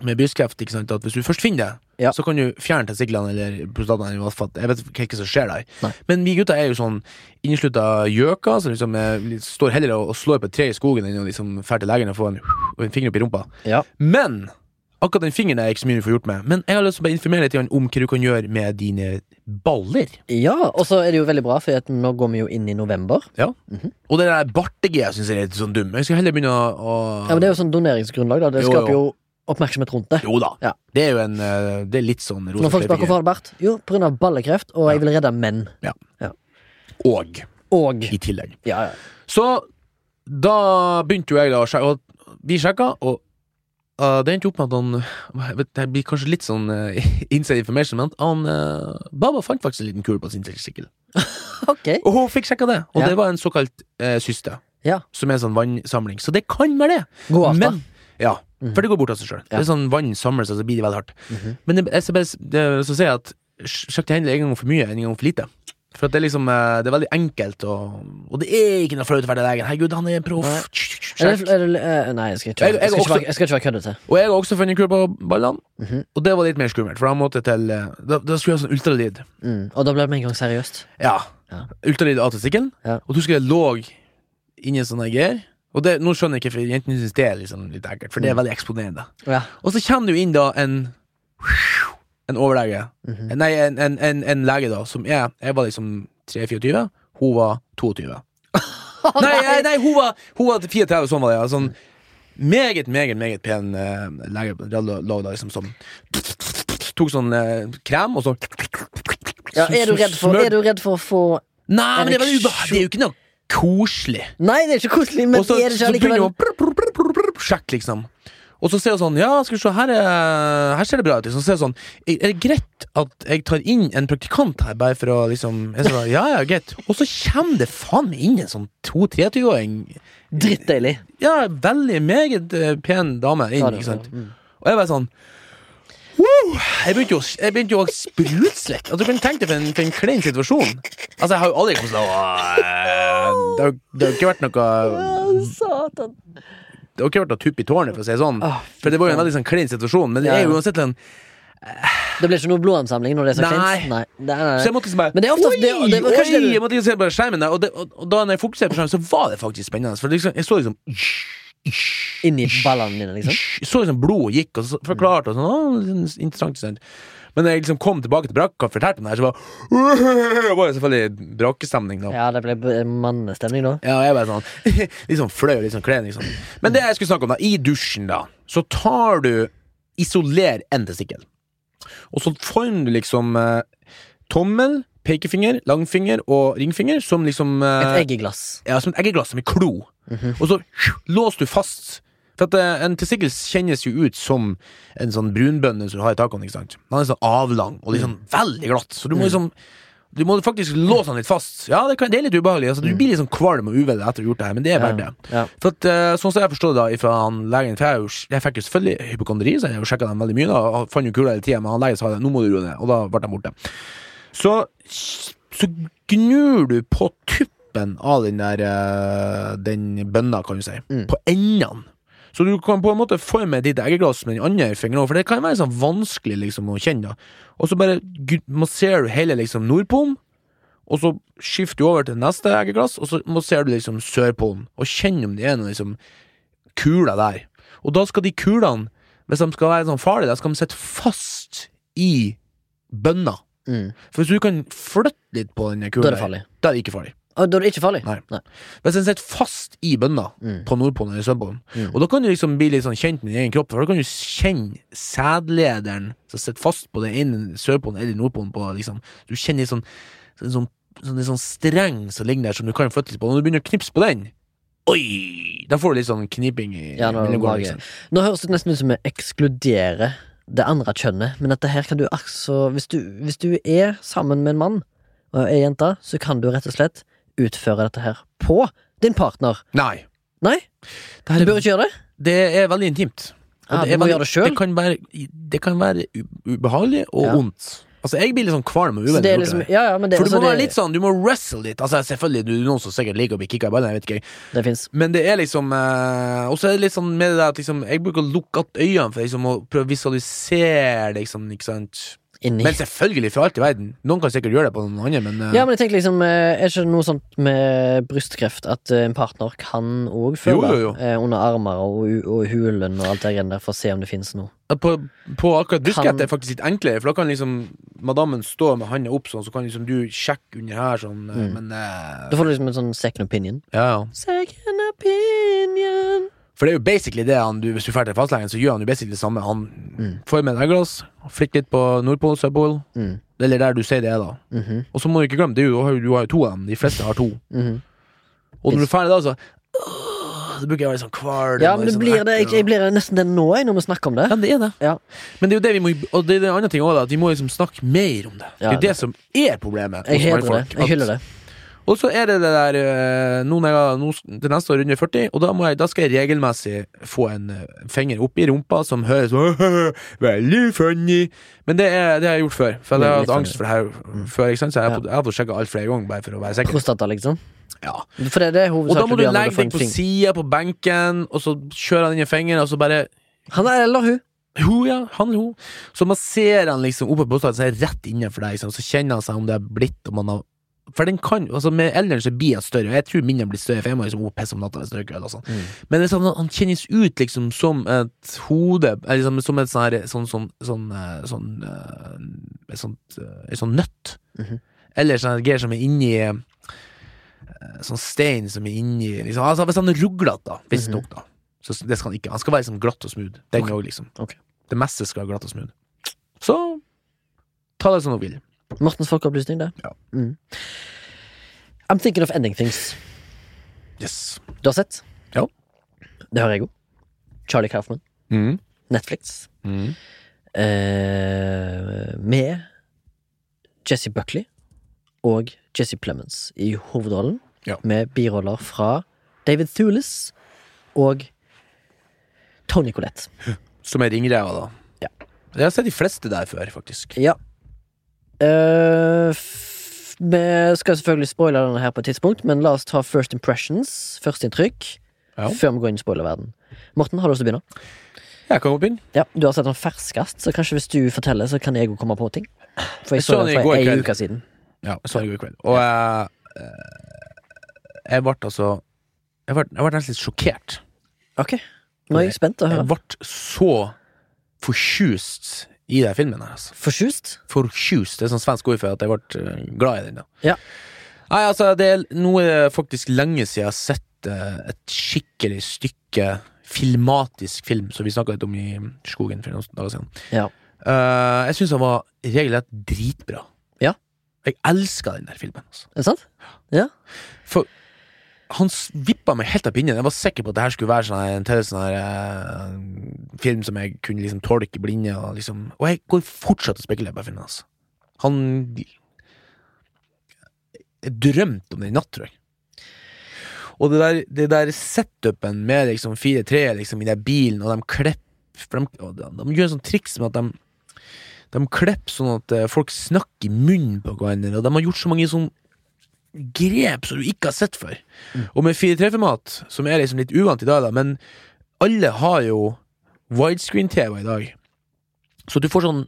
med brystkreft, ikke sant, at hvis du først finner det, Ja. så kan du fjerne testiklene eller prostataen. Jeg vet ikke hva som skjer der. Nei. Men vi gutter er jo sånn inneslutta gjøker, som liksom er, står heller og, slår på et tre i skogen enn å liksom dra til legen og få en, en finger opp i rumpa. Ja. Men akkurat den fingeren er ikke så mye du får gjort med. Men jeg har lyst til å informere litt om hva du kan gjøre med dine baller. ja, og så er det jo veldig bra, for nå går vi jo inn i november. Og det der bartegreia syns jeg er litt sånn dum. Jeg skal heller begynne å, å Ja, men Det er jo sånn doneringsgrunnlag, da. Det Jo, skaper jo. Oppmerksomhet rundt det. Jo da. Ja. Det er jo en eh, Det er litt sånn Når folk spør hvorfor bart, jo, på grunn av ballekreft, og jeg vil redde menn. Ja Og Og i tillegg. Ja, ja. Så da begynte jo jeg da å sjekke, og vi sjekka, og uh, det endte opp med at han vet, Det blir kanskje litt sånn uh, inside information, men han uh, Baba fant faktisk en liten kul på sin sykkel. Ok. Og hun fikk sjekka det, og Ja. det var en såkalt uh, syste. Ja. Som er en sånn vannsamling. Så det kan være det. God aften. Men Ja, for det går bort av seg sjøl. Det er sånn vann samler seg, så blir det veldig hardt. Mhm. Men det, jeg skal bare s- det, så sier jeg at sj- sjekk hendel hendelig en gang for mye en gang for lite. For det er liksom eh, Det er veldig enkelt, og, og det er ikke noe flaut å være legen. Herregud, han er proff. Nei. Eh, jeg skal ikke, Jeg- jeg, jeg også- være, jeg skal ikke være køddete. Og jeg har også funnet kul på ballene, Mhm. og det var litt mer skummelt. For da måtte jeg til eh, Da, da skulle jeg ha sånn ultralyd. Mm. Og da ble det med en gang seriøst. Ja. Ja. Ultralyd av testikkelen. Ja. Og du skulle jeg lå inni en sånn her greier. Og det, nå skjønner jeg ikke, for jentene syns det er liksom litt ekkelt, for det er Mm. veldig eksponerende. Ja. Og så kommer det jo inn da en En overlege. Mhm. Nei, en, en, en, en lege, da, som er Jeg var liksom 3-24, hun var 22. nei, nei, nei, hun var, hun var 34, sånn var det. Ja. Sånn meget, meget meget pen uh, lege lå da liksom som Tok sånn uh, krem, og så Ja, er, du redd for, er du redd for å få Nei, men det er, det er jo ikke noe koselig. Nei, det er ikke koselig, men Og så, er det ikke prr, Sjekk, liksom. Og så ser hun sånn Ja, skal vi se, her, er, her ser det bra ut. Liksom. Så ser hun sånn Er det greit at jeg tar inn en praktikant her, bare for å liksom jeg så, Ja, ja, greit. Og så kommer det faen meg inn en sånn 22-23-åring. Drittdeilig. Ja, veldig meget eh, pen dame inn, ikke sant. mm. Og jeg bare sånn Woo! Jeg begynte jo jeg begynte jo å sprutsvette. Altså, du kan tenke deg for en, for en klein situasjon. Altså, jeg har jo aldri kommet sånn Det har det har ikke vært noe Satan. Det har ikke vært noe tupp i tårnet, for å si det sånn. For det var jo en veldig sånn klein situasjon. Men det er jo uansett en Det blir ikke noe blodomsamling når det er så kleint? Nei. Nei, nei, Så jeg måtte liksom bare Men det er ofte- Oi, det- det var oi! det Jeg måtte liksom se på skjermen der, og, det, og, og da når jeg fokuserte på skjermen, så var det faktisk spennende. For liksom, jeg så liksom Inni ballene dine, liksom? Jeg så liksom blod gikk, og så forklarte og sånn. Å, interessant, sant? Men da jeg liksom kom tilbake til brakka og fortalte om det her, så var det var selvfølgelig brakkestemning. da Ja, det ble mannestemning da. Ja, jeg bare sånn Litt sånn flau, litt sånn klein, liksom. Men det jeg skulle snakke om, da, i dusjen, da, så tar du Isoler en testikkel. Og så former du liksom eh, tommel, pekefinger, langfinger og ringfinger som liksom eh, Et eggeglass. Ja, som et eggeglass, som en klo. Mhm. Og så låser du fast. For at eh, En testikkel kjennes jo ut som en sånn brunbønne som du har i tacoen. ikke sant? Den er sånn avlang og liksom veldig glatt. Så du må liksom Du må faktisk låse den litt fast. Ja, det, kan, det er litt ubehagelig. Altså, du blir litt sånn kvalm og uvel etter å ha gjort det her, men det er verdt det. Ja. For at, eh, Sånn som jeg forstår det da fra han legen For jeg, jo, jeg fikk jo selvfølgelig hypokondri, så jeg sjekka dem veldig mye. da Og fant jo kula hele tida, men han legen sa det, nå må du roe ned. Og da ble de borte. Så, så gnur du på tuppen av den der eh, Den bønna, kan du si. Mm. På endene. Så du kan på en måte forme ditt eggeglass med den andre fingeren for det kan være sånn vanskelig liksom å kjenne. Og så bare masserer du hele liksom nordpolen, og så skifter du over til neste eggeglass, og så masserer du liksom sørpolen, og kjenner om det er noen liksom kuler der. Og da skal de kulene, hvis de skal være sånn farlige, da skal de sitte fast i bønna. Mm. For hvis du kan flytte litt på den Da er det farlig. da er det ikke farlig. Og da er det ikke farlig? Nei. Hvis den sitter fast i bønna Mm. på nordpolen eller sørpolen, Mm. og da kan du liksom bli litt sånn kjent med din egen kropp, for da kan du kjenne sædlederen som sitter fast på den ene sørpolen eller nordpolen på liksom Du kjenner litt sånn sånn, sånn, sånn, sånn streng som ligger der, som du kan flytte litt på. Når du begynner å knipse på den, oi! Da får du litt sånn kniping i Ja, nå, liksom. Nå høres det nesten ut som vi ekskluderer det andre kjønnet, men dette her kan du altså hvis du, hvis du er sammen med en mann og er jente, så kan du rett og slett utføre dette her på din partner. Nei. Nei, Det, du er, bør ikke gjøre det. det er veldig intimt. Ja, det er veldig- det. Det kan være, det kan være ubehagelig og Ja. ondt. Altså, jeg blir litt sånn kvalm og uvenn. er liksom, det. ja, ja, For du altså, må være litt sånn, du må wrestle litt. Altså, selvfølgelig, du er noen som sikkert liker å bli kicka i ballen, jeg vet ikke. det finnes. Men det er liksom eh, Og så er det litt sånn med det der at liksom Jeg bruker å lukke igjen øynene for liksom å prøve å visualisere, liksom, ikke sant. Inni. Men selvfølgelig, for alt i verden. Noen kan sikkert gjøre det på noen andre, men uh... Ja, men jeg tenker liksom er Er ikke noe sånt med brystkreft at eh, en partner kan òg føle Jo, jo, jo. eh, under armer og, og hulen og alt det greiene der, for å se om det finnes noe? på, på akkurat brystkreft er det faktisk litt enklere, for da kan liksom madammen stå med handa opp sånn, så kan liksom du sjekke under her sånn, eh, Mm. men uh... Da får du liksom en sånn second opinion. Ja, ja. Second opinion. For det er jo basically det han, du, hvis du drar til fastlegen, så gjør han jo basically det samme. Han Mm. får med et egglass, flikker litt på Nordpol, Sørpol, Mm. eller der du sier det er, da. Mhm, Og så må du ikke glemme, du har jo- to av dem. De fleste har to. -hmm. Og når du er ferdig da, så Så bruker jeg å være sånn kvalm. Ja, men det sånn blir det, jeg, jeg blir nesten det nå, jeg, når vi snakker om det. Ja, det er det. Ja. Men det er jo det vi må Og det er det andre ting også, at vi må liksom snakke mer om det. Det er jo det, det- som er problemet. Jeg hos det. Jeg hyller det. Og så er det det der Noen Nå når jeg nå, til neste år under 40, og da, jeg, da skal jeg regelmessig få en eh, finger opp i rumpa som høres veldig funny. Men det, er, det har jeg gjort før. For jeg har hatt angst for det her før. Ikke sant? Så jeg Ja. har fått sjekka alt flere ganger, bare for å være sikker. Prostata, liksom. Ja. For det er det Og da må du legge deg på sida på benken, og så kjører han inn i fingeren, og så bare Han er eller hun. Hun, ja, han eller hun. Så masserer han liksom oppe på brystet, så er rett innenfor deg, liksom. så kjenner han seg om det er blitt om han har For den kan, altså med alderen så blir han større, og jeg tror mindre blir større, for jeg må liksom pisse om natta hvis jeg røyker øl og sånn. Mm. Men liksom, sånn, han kjennes ut liksom som et hode, eller liksom, som et sånn her, sånn, sånn, sånn, eh, sånn, en sånn nøtt. Mhm. Eller sånn greier som er inni Sånn stein som er inni liksom, altså Hvis han er ruglete, da, visstnok, da. Så det skal han ikke. Han skal være liksom glatt og smooth. Den òg, okay. liksom. Okay. Det meste skal være glatt og smooth. Så ta det som du vil. Mortens folkeopplysning, det. Ja. Mm. I'm thinking of ending things. Yes. Du har sett? Ja. Det har jeg òg. Charlie Kaufman. Mm. Netflix. Mm. Eh, med Jesse Buckley og Jesse Plemons i hovedrollen. Ja. Med biroller fra David Thulis og Tony Collette. Som er ringreva, da. Ja. Jeg har sett de fleste der før, faktisk. Ja. F- vi skal selvfølgelig spoile denne her på et tidspunkt, men la oss ta first impressions, førsteinntrykk, Ja. før vi går inn i spoilerverden. Morten, har du lyst til å begynne? Jeg kan hoppe begynne. Ja, Du har sett den ferskest, så kanskje hvis du forteller, så kan jeg jo komme på ting. For jeg så den for ei uke siden. Ja, jeg så den i går kveld. Og jeg eh, Jeg ble altså Jeg ble, jeg ble nesten litt sjokkert. Ok, nå er jeg spent å høre. Jeg ble så fortjust i den filmen her, altså. Forsjust? Forsjust, det er sånn svensk ord for at jeg ble eh, glad i den. da Ja. Nei, altså, det er det faktisk lenge siden jeg har sett eh, et skikkelig stykke filmatisk film, som vi snakka litt om i Skogen for noen dager siden. Ja. Uh, jeg syns den var regelrett dritbra. Ja. Jeg elska den der filmen. Altså. Er det sant? Ja. For han vippa meg helt av pinnen. Jeg var sikker på at det her skulle være sånn en til sånn her eh, film som jeg kunne liksom tolke blinde. Og, liksom, og jeg går fortsatt og spekulerer på filmen hans. Han Jeg drømte om det i natt, tror jeg. Og det der, det der setupen med liksom 4-3 liksom, i den bilen, og de klipper de, de, de gjør en sånn triks med at de De klipper sånn at eh, folk snakker i munnen på hverandre, og de har gjort så mange sånn grep som du ikke har sett før. Og med 4-3-format, som er liksom litt uvant i dag, da, men alle har jo widescreen-TV i dag. Så du får sånn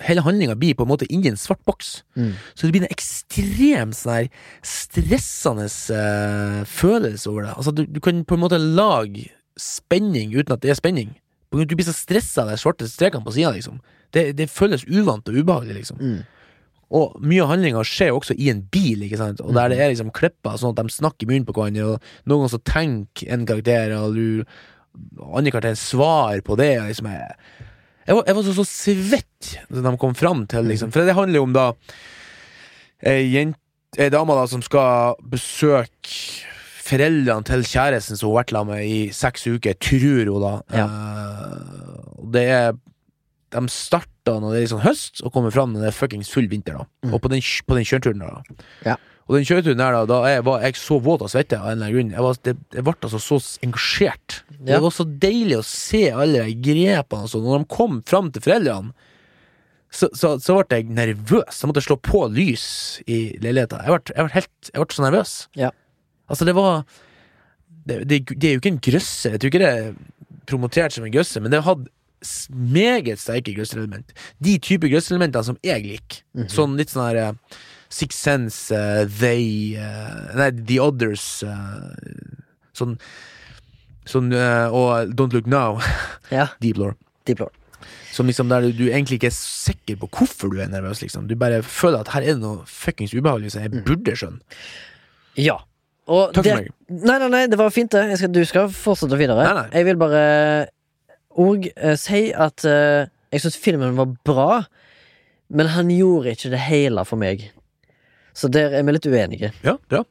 Hele handlinga blir på en måte inni en svart boks. Mm. Så det blir en ekstremt sånn her stressende uh, følelse over det. Altså, du, du kan på en måte lage spenning uten at det er spenning. Du blir så stressa av de svarte strekene på sida, liksom. Det, det føles uvant og ubehagelig, liksom. Mm. Og mye av handlinga skjer jo også i en bil, ikke sant? og der det er liksom klipper sånn at de snakker i munnen på hverandre, og noen ganger så tenker en karakter, og du andre karakter svar på det. Liksom, jeg, jeg, var, jeg var så, så svett da de kom fram til liksom. For det handler jo om da ei jente Ei dame da som skal besøke foreldrene til kjæresten som hun har vært sammen med i seks uker, tror hun da. Ja. Uh, det er De starta når det er liksom høst, og kommer fram når det er fuckings full vinter. da Mm. Og på den, på den kjøreturen der, da. Ja. Og den kjøreturen der, da, da jeg var jeg så våt av svette av en eller annen grunn. Jeg, var, det, jeg ble altså så engasjert. Ja. Det var så deilig å se alle de grepene. og sånn. Når de kom fram til foreldrene, så, så, så ble jeg nervøs. Jeg måtte slå på lys i leiligheta. Jeg ble, jeg ble helt Jeg ble så nervøs. Ja. Altså, det var det, det, det er jo ikke en grøsse. Jeg tror ikke det er promotert som en grøsse, men det hadde meget sterke grøsselement. De type grøsselementer som jeg liker. Sånn litt sånn her eh, Six Sense, uh, They uh, Nei, The Others Uh, Sånn Sånn Og Don't Look Now. Ja, Deep Lore. Deep Lore. Som liksom der du, du egentlig ikke er sikker på hvorfor du er nervøs, liksom. Du bare føler at her er det noe fuckings ubehagelig som jeg burde skjønne. Ja. Og Takk for det- meg. Nei, nei, nei, det var fint, det. Skal, du skal fortsette videre. Nei, nei. Jeg vil bare òg eh, si at eh, jeg syns filmen var bra, men han gjorde ikke det hele for meg. Så der er vi litt uenige. Ja, ja.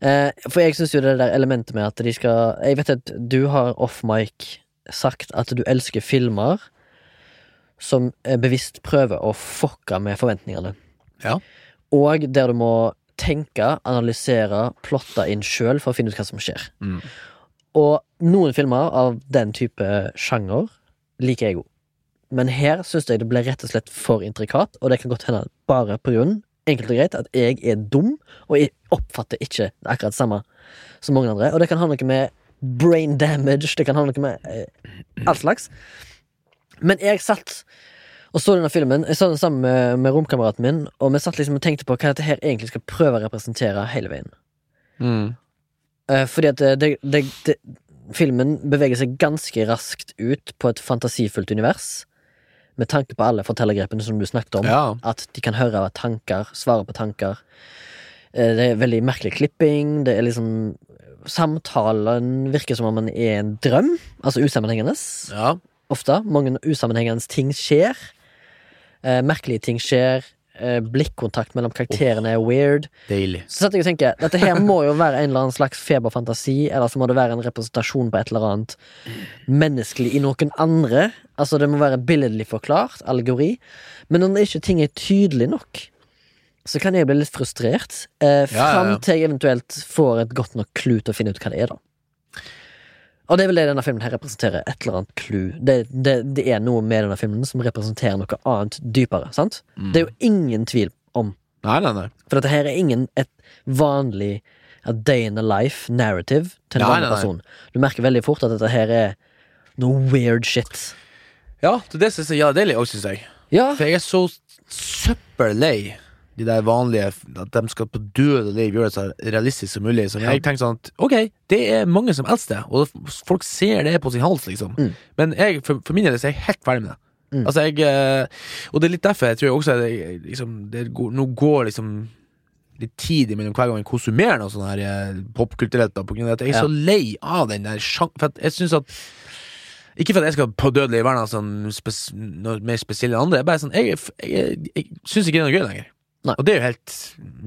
Eh, for jeg syns jo det der elementet med at de skal Jeg vet at du har off mic sagt at du elsker filmer som eh, bevisst prøver å fucke med forventningene. Ja. Og der du må tenke, analysere, plotte inn sjøl for å finne ut hva som skjer. Mm. Og noen filmer av den type sjanger liker jeg òg. Men her syns jeg det ble rett og slett for intrikat, og det kan godt hende bare på grunn enkelt og greit at jeg er dum, og jeg oppfatter ikke det akkurat samme som mange andre. Og det kan ha noe med brain damage, det kan ha noe med eh, all slags. Men jeg satt og så denne filmen Jeg så den sammen med, med romkameraten min, og vi satt liksom og tenkte på hva dette her egentlig skal prøve å representere hele veien. Mm. Eh, fordi at det, det, det, det Filmen beveger seg ganske raskt ut på et fantasifullt univers. Med tanke på alle fortellergrepene som du snakket om. Ja. At de kan høre tanker, svare på tanker. Eh, Det er veldig merkelig klipping. Det er liksom Samtalen virker som om man er en drøm. Altså usammenhengende. ja. Ofte. Mange usammenhengende ting skjer. Eh, merkelige ting skjer. Eh, blikkontakt mellom karakterene er weird. Deilig. Så satt jeg og tenker Dette her må jo være en eller annen slags feberfantasi, eller så må det være en representasjon på et eller annet menneskelig i noen andre. Altså Det må være billedlig forklart, allegori. Men når ikke ting er tydelig nok, så kan jeg bli litt frustrert. Eh, fram til jeg eventuelt får et godt nok klut til å finne ut hva det er, da. Og det er vel det denne filmen her representerer. Et eller annet clou. Det, det, det er noe med denne filmen som representerer noe annet dypere. sant? Mm. Det er jo ingen tvil om Nei, nei, nei. for dette her er ingen et vanlig a day in a life narrative til en Nei, vanlig person. Du merker veldig fort at dette her er noe weird shit. Ja, det syns det jeg ja, deilig òg, syns jeg. Ja, For jeg er så søppellei de der vanlige At de skal på død og liv gjøre det så realistisk som mulig. Så jeg tenker sånn at ok, det er mange som elsker det, og folk ser det på sin hals, liksom. Mm. Men jeg, for, for min del er jeg helt ferdig med det. Mm. Altså, jeg eh, Og det er litt derfor jeg tror også at jeg, liksom, det går, nå går liksom litt tid imellom hver gang jeg konsumerer noe sånn her eh, popkulturelt. da, På grunn av at jeg er Ja. så lei av den der sjan... For jeg synes at ikke for at jeg skal på dødelig være noe, sånn spes noe mer spesiell enn andre. Jeg, bare sånn, jeg, jeg, jeg, jeg syns ikke det er noe gøy lenger. Nei. Og det er jo helt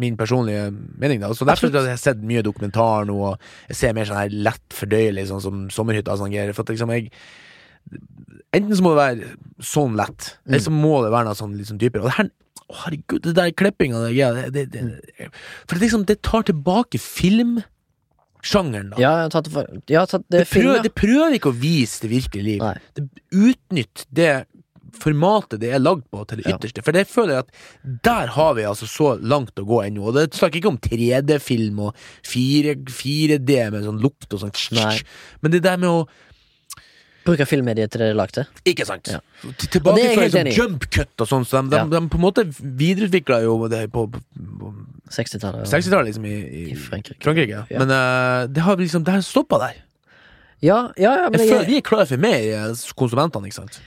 min personlige mening. da Så Derfor har jeg sett mye dokumentar nå, og jeg ser mer sånn her lett fordøyelig, sånn som Sommerhytta sånn. For at liksom jeg Enten så må det være sånn lett, eller så må det være noe sånn litt sånn dypere. Og det her å, herregud, det der klippinga ja, det, det, det, For det, liksom, det tar tilbake filmsjangeren, da. ja, tatt, det jeg tatt det, Det film, prøver, ja. det prøver ikke å vise det virkelige liv. Nei. Det utnytt det formatet det er lagd på, til det Ja. ytterste. For det føler jeg at der har vi altså så langt å gå ennå. Og det snakker ikke om 3D-film og 4, 4D med sånn lukt og sånn. Nei. Men det der med å Bruker filmmediet til det de lagde? Ikke sant? Ja. Til- Og det jeg Tilbakeføring helt som enig i. jump cut og sånn. Så de, de, Ja. de på en måte videreutvikla jo det på, på, på 60-tallet. 60-tallet, liksom, i, I Frankrike. Frankrike. ja. Ja. Men uh, det har liksom Det har stoppa der. Ja, ja, ja, men Jeg føler jeg, vi er klare for mer, eh, konsumentene, ikke sant?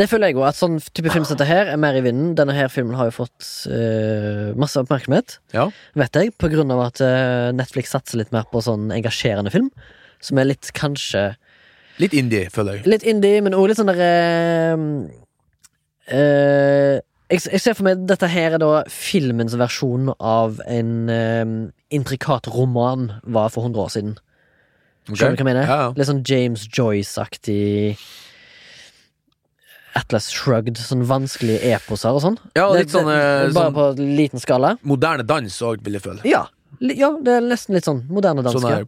Det føler jeg òg. At sånn type film som dette her er mer i vinden. Denne her filmen har jo fått uh, masse oppmerksomhet, Ja. vet jeg, på grunn av at uh, Netflix satser litt mer på sånn engasjerende film. Som er litt kanskje Litt indie, føler jeg. Litt indie, men også litt sånn derre uh, jeg, jeg ser for meg dette her er da filmens versjon av en eh, intrikat roman var for 100 år siden. Skjønner du hva jeg mener? Ja, ja. Litt sånn James Joyce-aktig Atlas Shrugged, sånn vanskelige eposer og sånn. Ja, Det- litt sånn, det- Bare sånn- på liten skala. Moderne dans òg, vil jeg føle. Ja. Ja, det er nesten litt sånn moderne dansk. Sånn der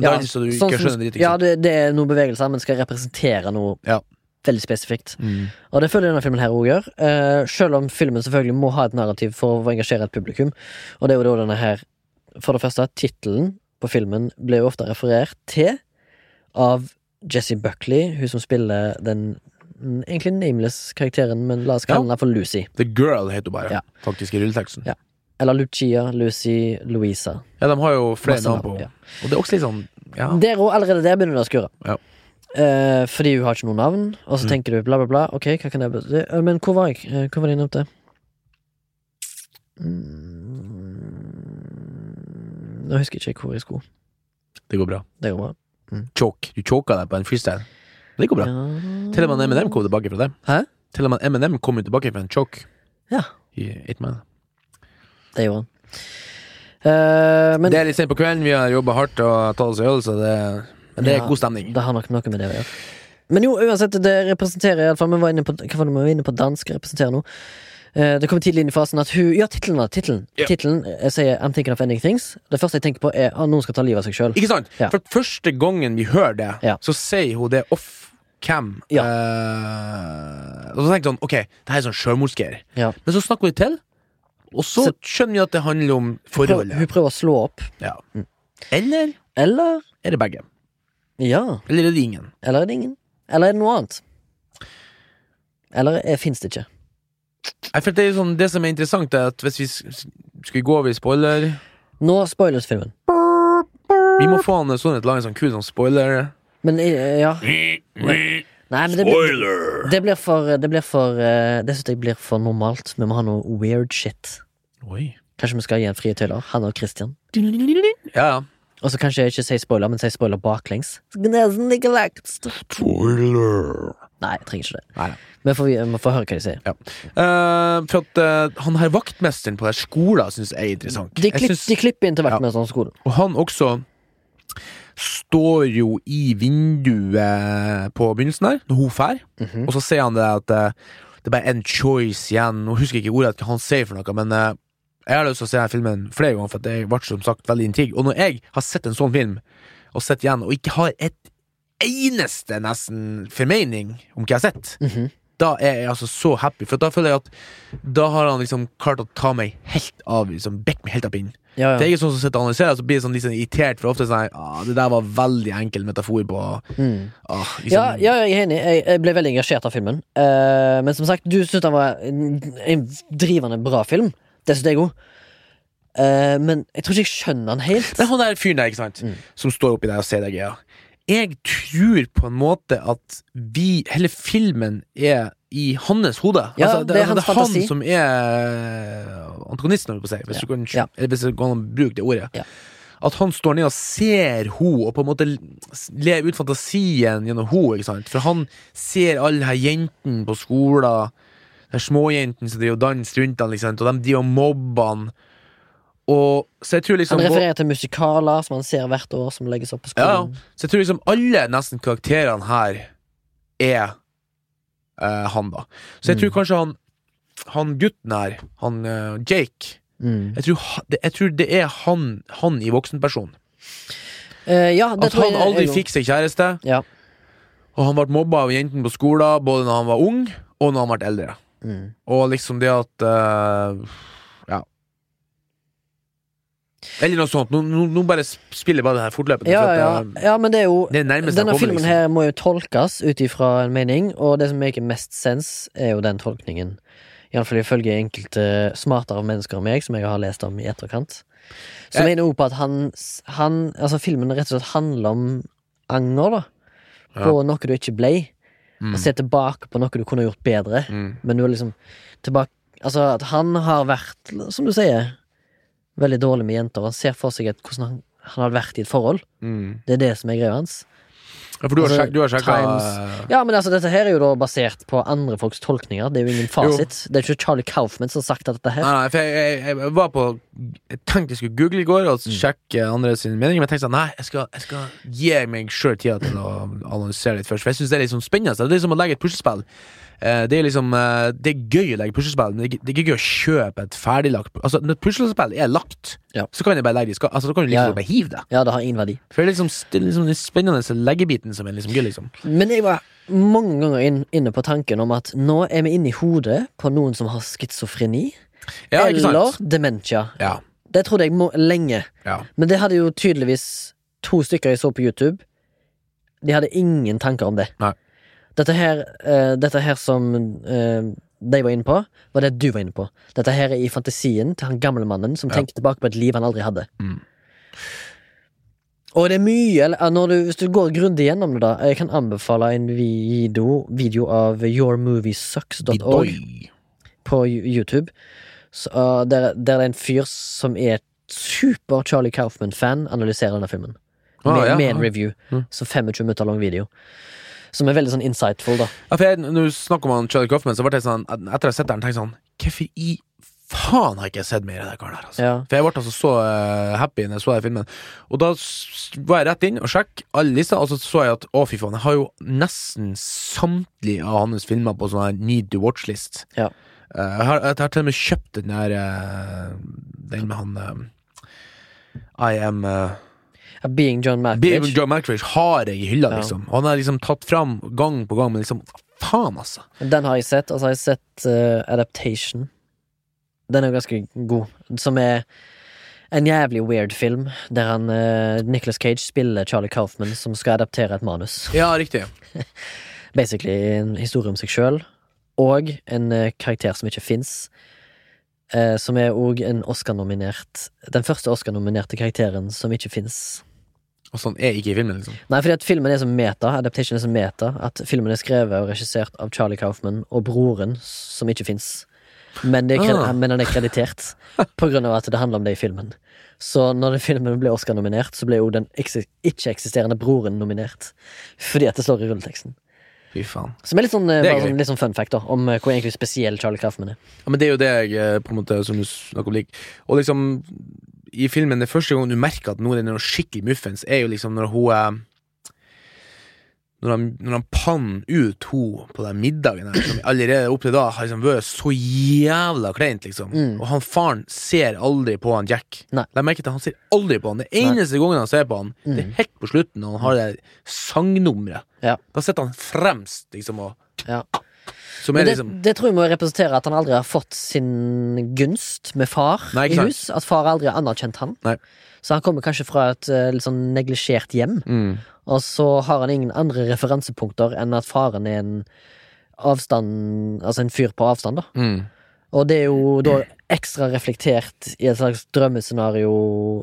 Dans så du sånn ikke som- skjønner dritt. Ja, det, det er noen bevegelser, men skal representere noe Ja. veldig spesifikt. Mm. Og det føler jeg denne filmen her òg gjør. Uh, selv om filmen selvfølgelig må ha et narrativ for å engasjere et publikum. Og det er jo da denne her For det første, tittelen på filmen ble jo ofte referert til av Jessie Buckley, hun som spiller den egentlig nameless karakteren, men la oss kalle Ja. for Lucy. The Girl heter hun bare, Ja. faktisk, i rulleteksten. Ja. Eller Lucia, Lucy, Louisa. Ja, de har jo flere navn på ja. Og det er også litt sånn Ja. Der òg, allerede der begynner det å skurre. Ja. Eh, fordi hun har ikke noe navn, og så Mm. tenker du bla, bla, bla. Ok, hva kan jeg bety? Eh, Men hvor var jeg? Eh, Hvor var det innom til? Mm, Nå husker jeg ikke hvor jeg skulle. Det går bra. Det går bra. Choke. Du choka deg på en freestyle. Det går bra. Til og med Eminem kom tilbake fra det. Hæ? Til og med Eminem kom tilbake fra en choke Ja, i Eight Man. det gjorde han. Uh, men det er litt sent på kvelden, vi har jobba hardt og tatt oss en øl, så det, men det er Ja, god stemning. det har nok noe med det å gjøre. Men jo, uansett, det representerer iallfall Vi var inne på Hva var det vi var inne på dansk representerer nå? Eh, det kommer tidlig inn i fasen at hun Ja, tittelen, da. Tittelen Ja. Titlen, jeg sier 'I'm thinking of ending things'. Det første jeg tenker på, er at noen skal ta livet av seg sjøl. Ikke sant? Ja. For første gangen vi hører det, Ja. så sier hun det off cam. Ja. Uh, og så tenker jeg sånn, ok, det her er sånn sjølmordsgreier. Ja. Men så snakker vi til, og så Så- skjønner vi at det handler om forholdet. hun prøver å slå opp. Ja. Eller Eller er det begge? Ja. Eller er det ingen? Eller er det ingen? Eller er det noe annet? Eller er, fins det ikke? Det, sånn, det som er interessant, er at hvis vi Skulle skal vi gå over i spoiler Nå spoilers filmen. Vi må få han sånn et lage en sånn kul sånn spoiler. Men eh, ja. Nei, men det, blir- det blir for Det blir for eh, Det syns jeg blir for normalt. Vi må ha noe weird shit. Oi. Kanskje vi skal gi en frie tøyler? Han og Christian. Ja, ja. Og så kanskje jeg ikke si spoiler, men si spoiler baklengs. Spoiler. Nei, jeg trenger ikke det. Nei, Men får vi, vi får høre hva de sier. Eh, for at eh, han her vaktmesteren på den skolen syns jeg er interessant. De, Jeg synes- de klipper inn til vaktmesterens skole. Og han også står jo i vinduet på begynnelsen der, når hun fær, Mhm. og så sier han det at eh, det er bare en choice igjen. Nå husker jeg ikke ordet hva han sier for noe, men eh, jeg har lyst til å se denne filmen flere ganger, for at jeg ble som sagt veldig intrig. Og når jeg har sett en sånn film, og sett igjen, og ikke har et eneste nesten formening om hva jeg har sett, Mhm. da er jeg altså så happy, for da føler jeg at da har han liksom klart å ta meg helt av, liksom bekke meg helt opp inn. Ja, Det er ikke sånn som sitter og analyserer, så blir jeg sånn sånn irritert, for ofte sånn ah, det der var veldig enkel metafor på Mm. ah, liksom, ja, ja, jeg er enig. Jeg, ble veldig engasjert av filmen. Uh, men som sagt, du syntes den var en, en drivende bra film. Det syns jeg òg. men jeg tror ikke jeg skjønner den helt. Men han der fyren der, ikke sant, Mm. som står oppi der og ser deg greia. Jeg tror på en måte at vi, hele filmen er i hans hode. Ja, altså, det er hans han fantasi. som er antagonisten, holdt jeg på å si, hvis, Ja. du kan, Ja. hvis du kan bruke det ordet. Ja. At han står ned og ser henne, og på en måte lever ut fantasien gjennom henne. ikke sant? For han ser alle her jentene på skolen, de småjentene som driver og danser rundt han, liksom, og de driver og mobber han. Og liksom Han refererer til musikaler som han ser hvert år, som legges opp på skolen. ja. Så jeg tror liksom alle nesten karakterene her er uh, han, da. Så jeg Mm. tror kanskje han Han gutten her, han uh, Jake Mm. jeg tror, jeg tror det er han, han i voksenperson. Uh, ja, det At han jeg aldri fikk seg kjæreste, Ja. og han ble mobba av jentene på skolen både når han var ung, og når han ble eldre. Mm. Og liksom det at eh, Ja. Eller noe sånt. Nå, nå, bare spiller bare det her fortløpende. Ja, ja, eh, ja, men det er jo det er Denne kommer, filmen liksom. her må jo tolkes ut ifra en mening, og det som maker mest sens, er jo den tolkningen. Iallfall ifølge enkelte smartere mennesker enn meg, som jeg har lest om i etterkant. Som Jeg- mener også på at han, han Altså, filmen rett og slett handler om anger, da. På noe du ikke ble. Mm. Og se tilbake på noe du kunne gjort bedre. Mm. Men du er liksom tilbake Altså, at han har vært, som du sier, veldig dårlig med jenter. Han ser for seg et, hvordan han, han hadde vært i et forhold. Mm. Det er det som er greia hans. Ja, for du har, Altså, sjek, du har sjekka Times- Ja, men altså, dette her er jo da basert på andre folks tolkninger. Det er jo ingen fasit. Det er ikke Charlie Kaufman som har sagt dette her. Nei, nei, for jeg, jeg, jeg var på Jeg tenkte jeg skulle google i går og Mm. sjekke andre sine meninger, men jeg tenkte sånn Nei, jeg skal, jeg skal gi meg sjøl tida til å analysere litt først. For jeg syns det er litt sånn spennende. Det er litt som å legge et puslespill. Eh, Det er liksom eh, Det er gøy å legge puslespill, men det er ikke- gøy å kjøpe et ferdiglagt Altså, når puslespill er lagt, Ja. så kan jeg bare legge det i. Altså, da kan du Ja, ja. liksom bare hive det. Ja, det har ingen verdi. For det er liksom, det er liksom den spennende leggebiten som er liksom gøy, liksom. Men jeg var mange ganger inn, inne på tanken om at nå er vi inne i hodet på noen som har schizofreni Ja, eller dementia. Ja. Det trodde jeg må, lenge. ja. Men det hadde jo tydeligvis to stykker jeg så på YouTube. De hadde ingen tanker om det. Nei. Dette her, uh, dette her som uh, de var inne på, var det du var inne på. Dette her er i fantasien til han gamle mannen som Ja. tenker tilbake på et liv han aldri hadde. Mm. Og det er mye du, Hvis du går grundig gjennom det, da Jeg kan anbefale en video, video av yourmoviesucks.org på YouTube. Så, uh, der, der er en fyr som er super Charlie Kaufman-fan, analyserer denne filmen. Ah, med, ja. med en review. Mm. Så 25 minutter lang video. Som er veldig sånn insightful, da. Ja, jeg, når du snakker om Charlie Coffman, så ble jeg sånn Etter å ha sett den, tenkte jeg sånn Hvorfor i faen har jeg ikke sett mer av den karen her? Altså? Ja. For jeg ble altså så uh, happy når jeg så den filmen. Og da var jeg rett inn og sjekk alle listene, og så så jeg at å, fy faen, jeg har jo nesten samtlige av hans filmer på sånn need to watch-list. Ja. Uh, jeg, har, jeg har til og med kjøpt den der uh, Den med han I am uh, Being John Being John Malkovich har jeg i hylla, Ja. liksom. Og han har liksom tatt fram gang på gang, men liksom Faen, altså. Den har jeg sett. Altså, jeg har sett uh, Adaptation. Den er jo ganske god. Som er en jævlig weird film, der han uh, Nicholas Cage spiller Charlie Kaufman, som skal adaptere et manus. Ja, riktig. Basically en historie om seg sjøl, og en uh, karakter som ikke fins. som er òg en Oscar-nominert Den første Oscar-nominerte karakteren som ikke fins. Og sånn er ikke i filmen, liksom. Nei, fordi at filmen er som meta, adaptation er som meta, at filmen er skrevet og regissert av Charlie Kaufman og broren, som ikke fins. Men, Ah. men han er kreditert, på grunn av at det handler om det i filmen. Så når den filmen ble Oscar-nominert, så ble jo den ikke-eksisterende broren nominert. Fordi at det står i rulleteksten. Fy faen. Som er litt sånn, eh, er sånn, litt sånn fun fact, da, om eh, hvor egentlig spesiell Charlie Kaufman er. Ja, men det er jo det jeg eh, på en måte som du snakker om. Og liksom, i filmen, det første gang du merker at noen er noe skikkelig muffens, er jo liksom når hun eh, når han, når han panner ut hun på den middagen her, som allerede opp til da har liksom vært så jævla kleint, liksom. Mm. Og han faren ser aldri på han Jack. Nei. Legg merke til at han ser aldri på han. Det eneste gangen han ser på han, det er Mm. helt på slutten, når han har det sangnummeret. Ja. Da sitter han fremst, liksom, og Ja. Det, liksom det tror jeg må representere at han aldri har fått sin gunst med far Nei, i hus. At far aldri har anerkjent han. Nei. Så han kommer kanskje fra et eh, litt sånn neglisjert hjem, mm. og så har han ingen andre referansepunkter enn at faren er en avstand Altså en fyr på avstand, da. Mm. Og det er jo da ekstra reflektert i et slags drømmescenario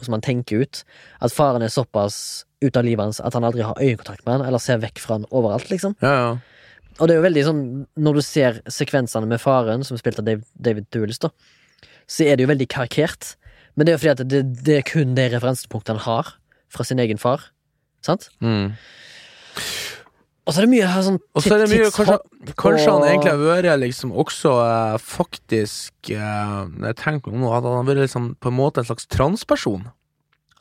som han tenker ut. At faren er såpass ut av livet hans at han aldri har øyekontakt med han, eller ser vekk fra han overalt, liksom. Ja, ja. Og det er jo veldig sånn, når du ser sekvensene med faren, som er spilt av David, David Duelis, da, så er det jo veldig karikert. Men det er jo fordi at det, det er kun det referansepunktet han har fra sin egen far. Sant? Mm. Og så er det mye her sånn det mye Kanskje, kanskje han egentlig har vært liksom også eh, faktisk eh, Når jeg tenker om nå, at han vært liksom på en måte en slags transperson.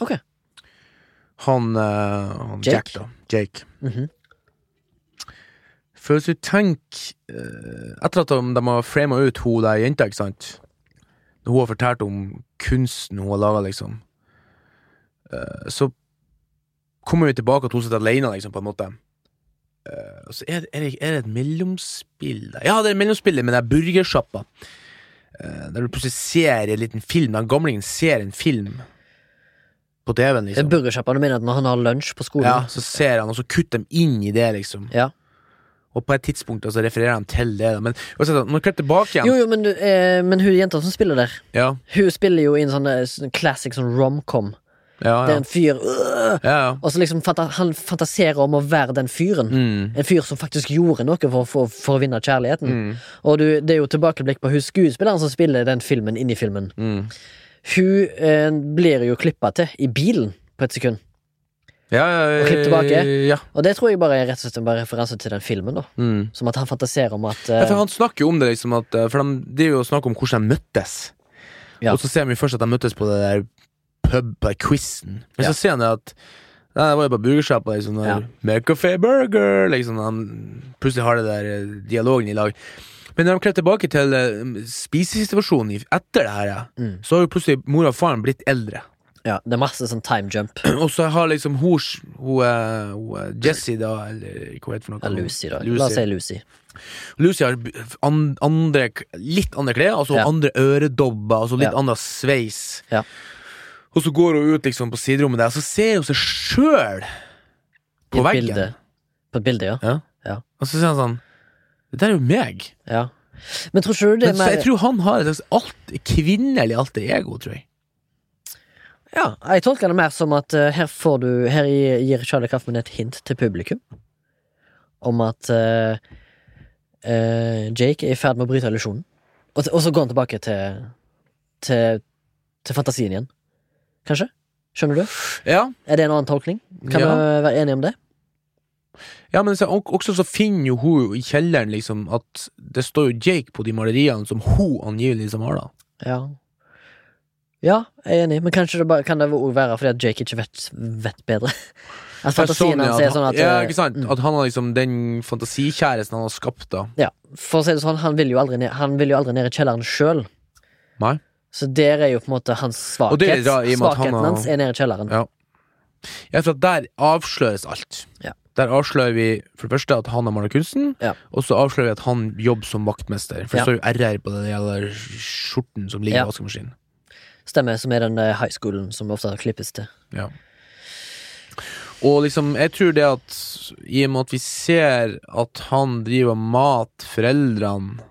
Ok. Han, eh, han Jake? Jack, da. Jake. Mhm. For hvis du tenker eh, Etter at de, de har frama ut hun der jenta, ikke sant Når hun har fortalt om kunsten hun har laga, liksom, eh, så kommer vi tilbake at hun sitter alene, liksom, på en måte. Eh, og så er det, er, det, er det et mellomspill der? Ja, det er et mellomspill med den burgersjappa. Der du plutselig ser en liten film. Den gamlingen ser en film på TV-en, liksom. burgersjappa. Du mener at når han har lunsj på skolen? Ja, så ser han, og så kutter de inn i det, liksom. Ja. Og på et tidspunkt altså, refererer han til det. Men også, du klipper tilbake igjen Jo, jo, men, eh, men hun jenta som spiller der, Ja, hun spiller jo i en sånn, sånn classic sånn romcom. ja, Det er en fyr øh, ja, ja. Og så liksom fanta han fantaserer om å være den fyren. Mm. En fyr som faktisk gjorde noe for, for, for å vinne kjærligheten. Mm. Og du, det er jo tilbakeblikk på hun skuespilleren som spiller den filmen inni filmen. Mm. Hun eh, blir jo klippa til i bilen på et sekund. Ja, ja, Og klipp tilbake. Ja. Og det tror jeg bare er rett og slett en referanse til den filmen. da Mm. Som at han fantaserer om at Ja, eh, han snakker jo om det, liksom at eh, For de, det er jo snakk om hvordan de møttes. Ja. Og så ser vi først at de møttes på det der pub, den quizen. Men Ja. så ser han at Nei, det var jo bare burgersjappa. Liksom, Ja. McCafe burger liksom, Han plutselig har det der eh, dialogen i lag. Men når de klipper tilbake til eh, spisesituasjonen etter det her, ja, Mm. så har jo plutselig mor og faren blitt eldre. Ja, det er masse sånn time jump. Og så har liksom hun, hun, hun Jessie, da, eller hva heter det for noe? Ja, Lucy, da. Lucy. La oss si Lucy. Lucy har andre, litt andre klær, altså Ja. andre øredobber, altså litt Ja. annen sveis. Ja. Og så går hun ut liksom på siderommet der, og så ser hun seg sjøl på veggen. Bildet. På et bilde, ja. Ja. Ja. Og så sier han sånn Det der er jo meg. ja. Men tror ikke du det er mer jeg tror han har et slags alt, kvinnelig alter ego, tror jeg. Ja, jeg tolker det mer som at eh, her får du Her gir Charlie Kaufman et hint til publikum om at eh, eh, Jake er i ferd med å bryte illusjonen. Og, og så går han tilbake til, til til fantasien igjen. Kanskje? Skjønner du? Ja, Er det en annen tolkning? Kan Ja. vi være enige om det? ja men så, og- også så finner jo hun i kjelleren liksom at det står jo Jake på de maleriene som hun angivelig liksom har, da. Ja. Ja, jeg er enig, men kanskje det bare, kan det også være fordi at Jake ikke vet, vet bedre? At fantasien hans er sånn at Ja, eh, ikke sant? mm. At han har liksom den fantasikjæresten han har skapt, da. Ja, for å si det sånn, han vil jo aldri ned, han vil jo aldri ned i kjelleren sjøl. Så der er jo på en måte hans er svakhet. bra, i og han Svakheten har- hans er nede i kjelleren. Ja. Ja, for der avsløres alt. Ja. Der avslører vi for det første at han har malt kunsten, Ja. og så avslører vi at han jobber som vaktmester. For det Ja. står jo RR på den jævla skjorten som ligger i vaskemaskinen. Stemmer, som er den eh, high schoolen som ofte klippes til. Ja. Og liksom, jeg tror det at i og med at vi ser at han driver mater foreldrene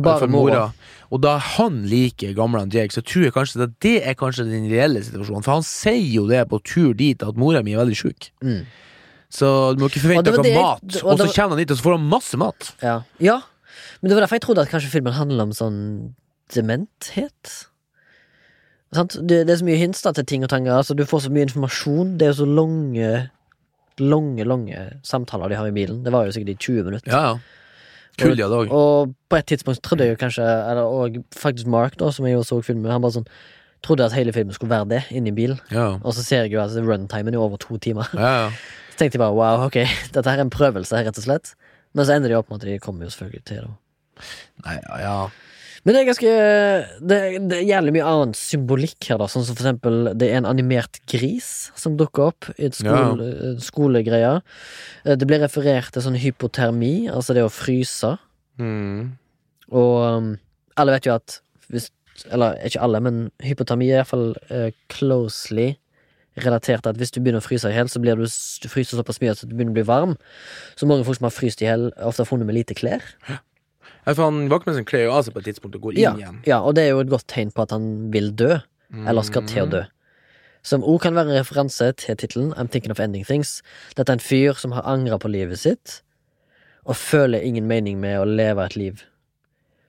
Bare for mora. Og da han liker gamle Jake, så tror jeg kanskje at det er kanskje den reelle situasjonen. For han sier jo det på tur dit, at mora mi er veldig sjuk. Mm. Så du må ikke forvente noe mat. og Og så var- kommer han dit, og så får han masse mat. Ja. ja. Men det var derfor jeg trodde at kanskje filmen handler om sånn dementhet. Det, det er så mye hints til ting og tanger. Altså, du får så mye informasjon. Det er jo så lange Lange, lange samtaler de har i bilen. Det var jo sikkert i 20 minutter. Ja, ja. Kul dialog. Og på et tidspunkt trodde jeg jo kanskje Eller og faktisk Mark, da, som jeg jo så filmen han bare sånn trodde at hele filmen skulle være det, inni bilen. Ja, Og så ser jeg jo at runtimen er over to timer. ja. ja. Så tenkte jeg bare wow, ok, dette her er en prøvelse, rett og slett. Men så ender de opp med at de kommer jo selvfølgelig til det. Nei, ja, ja. Men det er ganske Det, det er jævlig mye annen symbolikk her, da. Sånn som for eksempel det er en animert gris som dukker opp i et skole, skolegreie. Eh, Det blir referert til sånn hypotermi, altså det å fryse. Mm. Og um, alle vet jo at hvis Eller ikke alle, men hypotermi er iallfall uh, closely relatert til at hvis du begynner å fryse i hjel, så blir du, du fryser såpass mye at du begynner å bli varm. Så mange folk som har fryst i hjel, ofte har funnet med lite klær. Ja, for han Vaktmesteren kler jo av seg på et tidspunkt og går inn Ja, igjen. ja, og det er jo et godt tegn på at han vil dø, eller skal til å dø. Som òg kan være en referanse til tittelen I'm Thinking of Ending Things. Dette er en fyr som har angra på livet sitt, og føler ingen mening med å leve et liv.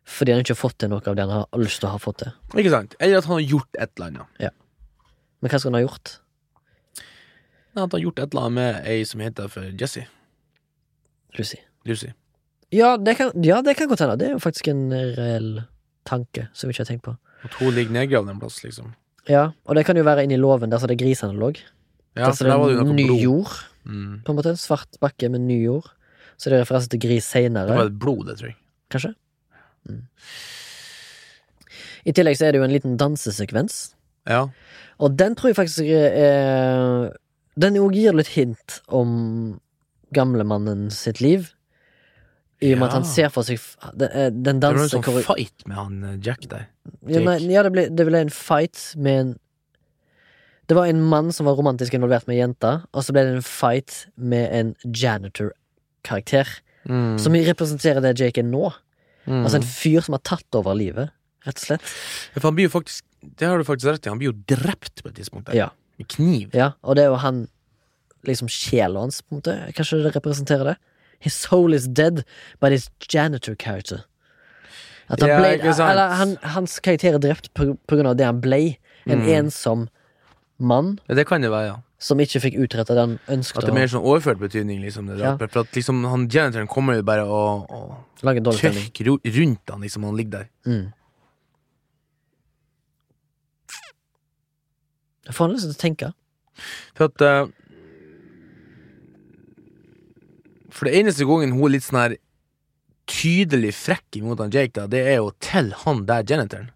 Fordi han ikke har fått til noe av det han har lyst til å ha fått til. Ikke sant? Eller at han har gjort et eller annet. Ja. Men hva skal han ha gjort? At han har gjort et eller annet med ei som heter for Jesse. Lucy. Lucy. Ja, det kan, ja, det kan godt hende. Det er jo faktisk en reell tanke som vi ikke har tenkt på. At hun ligger nedgravd en plass, liksom. Ja, og det kan jo være inni låven der så det grisene lå. Ja, der så det er ny blod. jord, Mm. på en måte. Svart bakke med ny jord. Så det er referanse til gris Det var et blod, det, tror jeg. kanskje. Mm. I tillegg så er det jo en liten dansesekvens. Ja. Og den tror jeg faktisk er Den òg gir litt hint om gamlemannen sitt liv. I og med at han ser for seg Den, dansen Det var en sånn fight med han eh, Jack der. Ja, men, ja det, ble, det ble en fight med en Det var en mann som var romantisk involvert med ei jente, og så ble det en fight med en janitor-karakter. Mm. Som representerer det Jake er nå. Mm. Altså en fyr som har tatt over livet, rett og slett. For han blir jo faktisk Det har du faktisk rett i. Han blir jo drept på et tidspunkt. Ja. Med kniv. ja Og det er jo han liksom sjela hans, på en måte. Kanskje det representerer det? His soul is dead, but his janitor character. Han Ja, ble, han, hans karakter er drept på, på grunn av det han ble. En Mm. ensom mann Ja, det kan det være, ja. som ikke fikk utretta det han ønsket At det er mer sånn overført betydning, liksom. Det Ja. For at liksom han janitoren kommer jo bare og, og tørker rundt han, liksom. Han ligger der. Mm. Jeg får lyst til å tenke. For at eh, For det eneste gangen hun er litt sånn her tydelig frekk imot han Jake, da, det er jo til han der janitoren.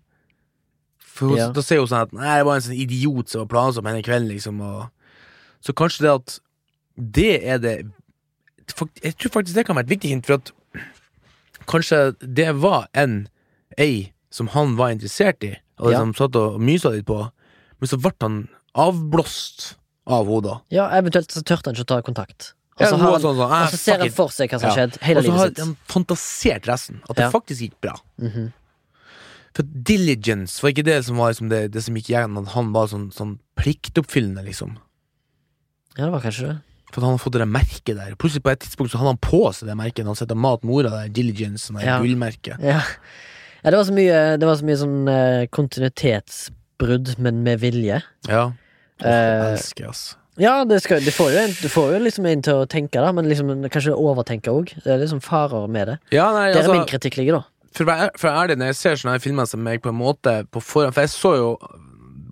For hun, Ja. Da sier hun sånn at Nei, det var en sånn idiot som var henne i kvelden, liksom. Og, så kanskje det at det er det Jeg tror faktisk det kan være et viktig hint, for at kanskje det var en ei som han var interessert i, og Ja. liksom satt og mysa litt på, men så ble han avblåst av da. Ja, eventuelt så tørte han ikke å ta kontakt. Og så han, sånn og «Ah, så ser han for seg hva som har skjedd hele Og så har han fantasert resten, at det faktisk gikk bra. Mhm. For diligence var ikke det som var liksom det, det som gikk igjen, at han var sånn, sånn pliktoppfyllende, liksom. Ja, det var kanskje det. For han har fått det merket der. Plutselig på et tidspunkt så hadde han på seg det merket. Han setter mat mora der, diligence, der Ja. gullmerket. Ja. ja, det var så mye, det var så mye sånn uh, kontinuitetsbrudd, men med vilje. Ja. Åh, uh, elsker, ass. Ja, det, skal, du, får jo du får jo liksom en til å tenke, da, men liksom kanskje overtenke òg. Det er liksom farer med det. Ja, nei, Der er min altså, kritikk ligger, da. for å være ærlig, når jeg ser sånne her filmer som jeg på en måte på forhånd For jeg så jo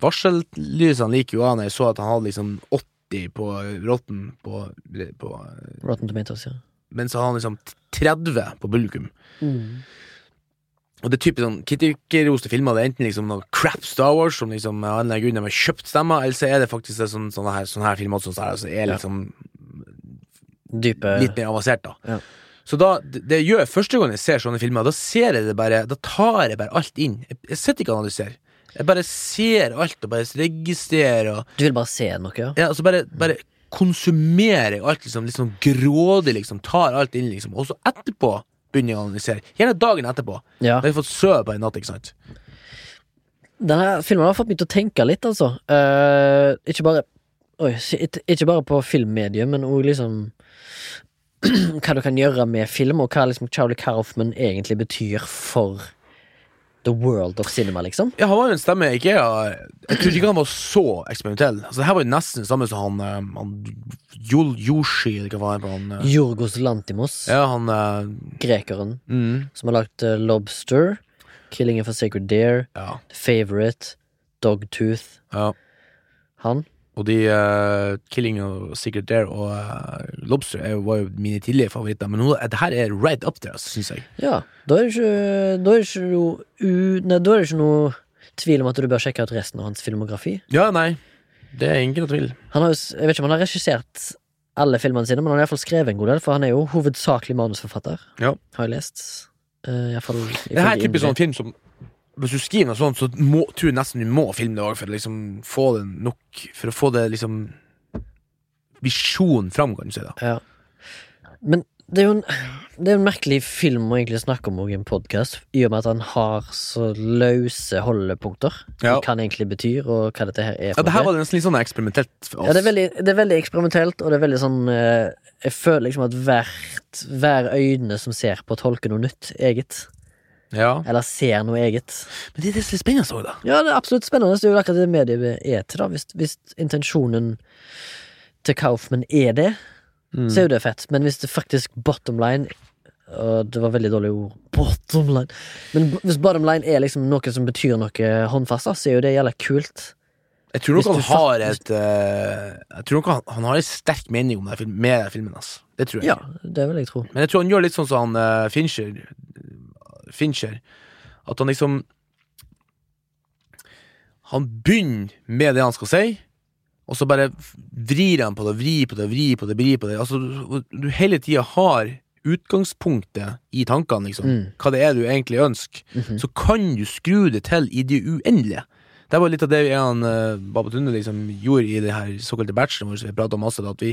Varsellysene like jo an jeg så at han hadde liksom 80 på Rotten på, på Rotten Tomatoes, ja. Men så hadde han liksom 30 på publikum. Og det er typisk sånn kritikerroste filmer. Det er enten liksom noe crap Star Wars, som liksom av en eller annen grunn har kjøpt stemmer, eller så er det faktisk sånn, sånne, her, sånne her filmer som altså, er liksom Dype litt mer avansert, da. Ja. Så da, det gjør jeg første gang jeg ser sånne filmer, da ser jeg det bare Da tar jeg bare alt inn. Jeg, jeg sitter ikke og analyserer. Jeg bare ser alt og bare registrerer og Du vil bare se noe, ja? ja, altså bare, bare konsumerer alt liksom, litt sånn grådig, liksom. Tar alt inn, liksom. Og så etterpå begynner å analysere. Gjerne dagen etterpå. ja. Da har jeg fått sove på en natt, ikke sant. Denne filmen har fått meg til å tenke litt, altså. Uh, ikke bare Oi, ikke bare på filmmediet, men òg liksom Hva du kan gjøre med film, og hva liksom Charlie Kaufman egentlig betyr for the world of cinema, liksom. Ja, han var jo en stemme jeg ikke Jeg trodde ikke han var så eksperimentell. Altså, det her var jo nesten det samme som han, eh, han Jol Yoshi, eller hva var han eh, Jorgos Lantimos, Ja, han uh, grekeren, mm, som har lagt uh, Lobster, Killing of a Sacred Deer, Ja. Favorite, Dogtooth. ja. Han. Og de uh, Killing of Secret Dare og uh, Lobster er, var jo mine tidligere favoritter, men nå, det her er right up there, syns jeg. Ja, da er det ikke, da er ikke noe u, nei, Da er det ikke noe tvil om at du bør sjekke ut resten av hans filmografi. Ja, nei. Det er ingen tvil. Han har jo, jeg vet ikke om han har regissert alle filmene sine, men han har iallfall skrevet en god del, for han er jo hovedsakelig manusforfatter. Ja. Har jeg lest. Uh, i hvert fall, Det her er typisk sånn film som Hvis du skriver noe sånt, så må, tror jeg nesten du må filme det òg, for liksom det For å få det liksom Visjonen fram, kan du si. da Ja. Men det er jo en, det er en merkelig film å egentlig snakke om i en podkast, i og med at han har så løse holdepunkter. Ja. Hva han egentlig betyr, og hva dette her er. Ja, det her var var nesten litt sånn eksperimentelt for oss. Ja, det er, veldig, det er veldig eksperimentelt, og det er veldig sånn eh, Jeg føler liksom at hvert, hver øyne som ser på, tolker noe nytt eget. Ja. Eller ser noe eget. Men det er det som er spennende òg, da. Ja, det er absolutt spennende. Det er jo akkurat det mediet er til, da. Hvis, hvis intensjonen til Kaufman er det, Mm. så er jo det fett. Men hvis det faktisk bottom line Og det var veldig dårlig ord. Bottom line. Men hvis bottom line er liksom noe som betyr noe håndfast, så er jo det jævla kult. Jeg tror nok han har et uh, Jeg tror nok han, han har en sterk mening om film- med den filmen. Altså. Det tror jeg. Ja, det vil jeg tro. Men jeg tror han gjør litt sånn som han uh, Fincher. Fincher. At han liksom Han begynner med det han skal si, og så bare vrir han på det, vrir på det, vrir på det, vrir på det. Altså, du, hele tida har utgangspunktet i tankene, liksom. Mm. Hva det er du egentlig ønsker. Mhm. Så kan du skru det til i det uendelige. Det var litt av det han uh, Babatunde liksom gjorde i det her såkalte bacheloren vår, som vi prata om masse. At vi,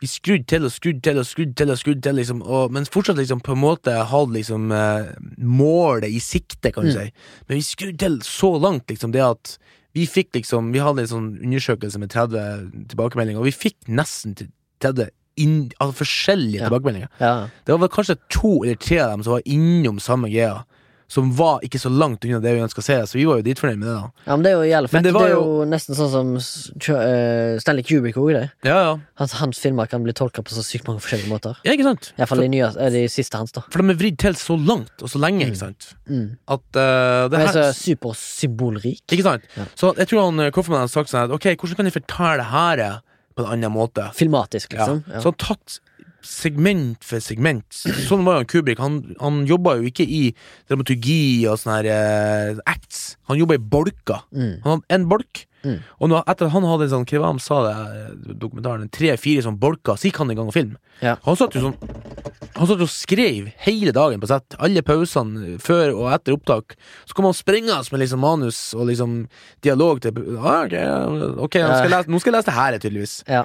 vi skrudde til og skrudde til og skrudde til, og skrudde til liksom, og, men fortsatt liksom på en måte hadde liksom eh, målet i sikte, kan du Mm. si. Men vi skrudde til så langt, liksom, det at vi fikk liksom Vi hadde en sånn undersøkelse med 30 tilbakemeldinger, og vi fikk nesten 30 inn, altså forskjellige Ja. tilbakemeldinger. Ja. Det var vel kanskje to eller tre av dem som var innom samme greia. Som var ikke så langt unna det vi ønska å se, så vi var jo dritfornøyd med det. da ja, men det er jo jævlig fett. det Det, er jo- jo nesten sånn som eh, Stanley Kubrick òg, det. Ja, ja, Hans, hans filmer kan bli tolka på så sykt mange forskjellige måter. ja ikke sant? Iallfall de, nye, eh, de siste hans, da. For de er vridd til så langt og så lenge, ikke sant? Mm. At uh, det Han er så supersymbolrik. Ikke sant? Ja. Så jeg tror han Koffermann Kofferman har sagt sånn at Ok, hvordan kan jeg fortelle det her på en annen måte? Filmatisk, liksom. Ja. Så han tatt segment for segment. Sånn var jo Kubrik. Han, han jobba jo ikke i dramaturgi og sånne her uh, acts. Han jobba i bolker. Mm. Han hadde en bolk, Mm. og nå, etter at han hadde en sånn han sa det dokumentaren? Tre-fire sånn bolker, så gikk han i gang og film. Ja. Han satt jo sånn Han satt og skrev hele dagen på sett. Alle pausene før og etter opptak. Så kom han springende med liksom manus og liksom dialog til ah, Ok, ok nå, skal jeg lese, nå skal jeg lese det her, tydeligvis. Ja.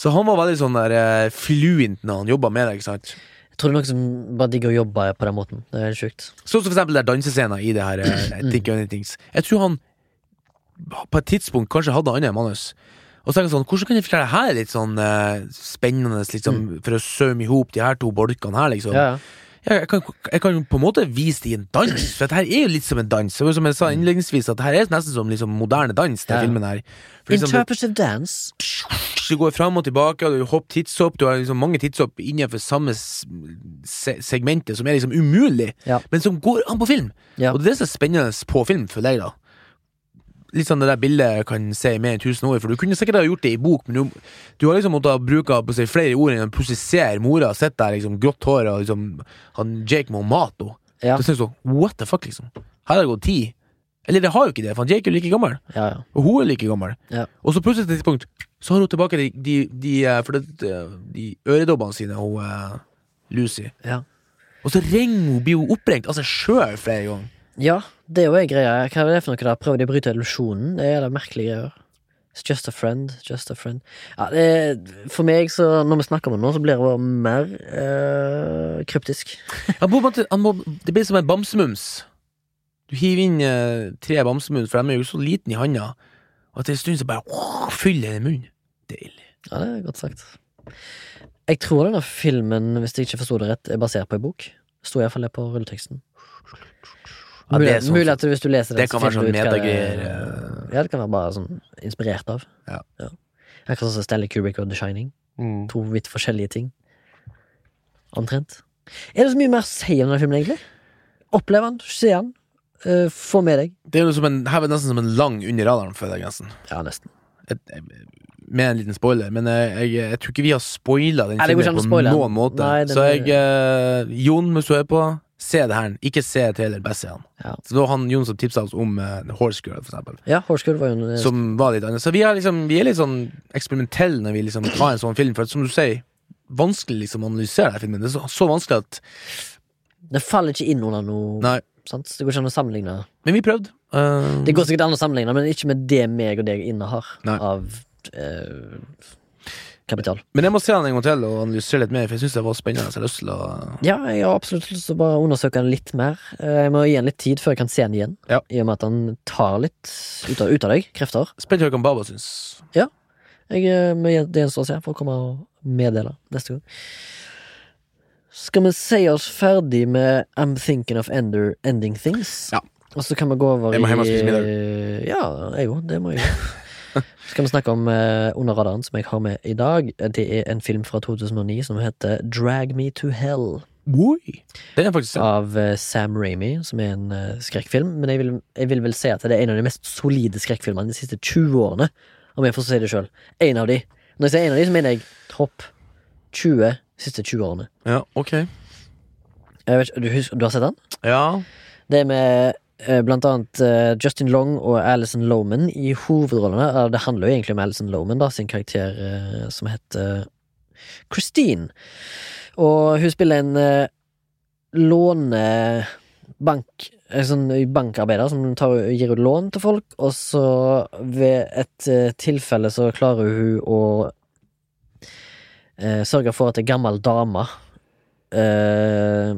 Så han var veldig sånn der eh, fluent når han jobba med det. ikke sant Jeg tror det er noen som bare digger å jobbe på den måten. Det er helt sjukt. Sånn som for eksempel der dansescenen i det her eh, Think Anythings. Jeg tror han på et tidspunkt kanskje hadde annet manus. Og så tenker jeg sånn, Hvordan kan jeg forklare det her litt sånn eh, spennende, liksom, for å sømme i hop de her to bolkene her, liksom? Ja, ja. Jeg, kan, jeg kan på en måte vise det i en dans, for dette her er jo litt som en dans. Og som jeg sa innledningsvis, at dette er nesten som liksom moderne dans, den Ja. filmen her. For liksom, Interpretive dance. du går fram og tilbake, og du hopper tidshopp, du har liksom mange tidshopp innenfor samme se segmentet, som er liksom umulig, Ja. men som går an på film. Ja. Og det er det som er spennende på film, føler jeg, da. Litt sånn det der bildet kan se i mer enn tusen ord, for du kunne sikkert ha gjort det i bok, men du, du har liksom måttet bruke på å flere ord enn å ser mora sitte der, liksom, grått hår, og liksom han Jake må mate henne. Ja. Så syns sånn, what the fuck, liksom. Her har det gått tid. Eller det har jo ikke det, for han Jake er like gammel, Ja, ja. og hun er like gammel. Ja. Og så plutselig til et tidspunkt, så har hun tilbake de, de, de, eh, for det, de øredobbene sine, hun uh, Lucy. ja. Og så ringer hun, blir hun oppringt av seg sjøl flere ganger. Ja, det er jo en greie. Hva er det for noe der? Prøver de å bryte illusjonen? Det er det merkelige greier. It's just a friend, just a friend. Ja, det er, for meg, så når vi snakker om det nå, så blir det bare mer uh, kryptisk. Han må, han må, det blir som en bamsemums. Du hiver inn uh, tre bamsemums, for de er jo så liten i handa, og etter en stund så bare åh, fyller den munnen. Deilig. Ja, det er godt sagt. Jeg tror denne filmen, hvis jeg ikke forsto det rett, er basert på en bok. Sto iallfall det på rulleteksten. Ja, mulig, sånn- mulig at hvis du leser det så kan være sånn det- metagreier, eh. Ja, det kan være bare sånn inspirert av. Ja. Akkurat som Stanley Kubrick og The Shining. To vidt forskjellige ting. Omtrent. Er det så mye mer å si om denne filmen, egentlig? Opplev den, se den, uh, få med deg. Det er jo som en, her er det nesten som en lang under radaren, føler jeg nesten. Ja, nesten. Et, med en liten spoiler, men jeg, jeg, jeg tror ikke vi har spoila den det filmen på noen måte. Nei, så jeg uh, Jon, hvis du er på, se det her. Ikke se trailer, den Ja. Så det var han Jon som tipsa oss om uh, Horse Girl, for eksempel. Ja, Horse Girl var jo en Som var litt annet. Så vi er, liksom, vi er litt sånn eksperimentelle når vi liksom tar en sånn film. For som du sier, vanskelig liksom å analysere den filmen. Det er så, så vanskelig at Den faller ikke inn under noe Nei. sant? Det går ikke an å sammenligne. Men vi prøvde. Eh, Det går sikkert an å sammenligne, men ikke med det meg og deg innehar av eh, kapital. men jeg må se den en gang til og analysere litt mer, for jeg syns det var spennende. Så jeg har lyst til å Ja, jeg har absolutt lyst til å bare undersøke den litt mer. Eh, Jeg må gi den litt tid før jeg kan se den igjen, Ja. i og med at den tar litt ut av, ut av deg, krefter. Spent på hva Baba syns. Jeg, eh, det gjenstår å se, for å komme og meddele neste gang. Skal vi si oss ferdig med I'm thinking of ender, ending things? Ja. Og så kan vi gå over Jeg må i hjem og spise middag. Ja, jeg òg. Det må jeg gjøre. Skal vi snakke om eh, Under radaren, som jeg har med i dag. Det er en film fra 2009 som heter Drag Me to Hell. Oi! Den er faktisk. Av eh, Sam Ramy, som er en eh, skrekkfilm. Men jeg vil, jeg vil vel si at det er en av de mest solide skrekkfilmene de siste 20 årene. Om jeg får si det sjøl. En av de. Når jeg sier en av de, så mener jeg topp 20 siste 20 årene. Ja, ok. Jeg vet, ikke, du, husker, du har sett den? Ja. Det er med blant annet eh, Justin Long og Alison Lohman i hovedrollene. Eh, Det handler jo egentlig om Alison Lohman, da, sin karakter eh, som heter Christine. Og hun spiller en lånebank En sånn bankarbeider som tar, gir ut lån til folk, og så ved et eh, tilfelle så klarer hun å eh, sørge for at ei gammel dame eh,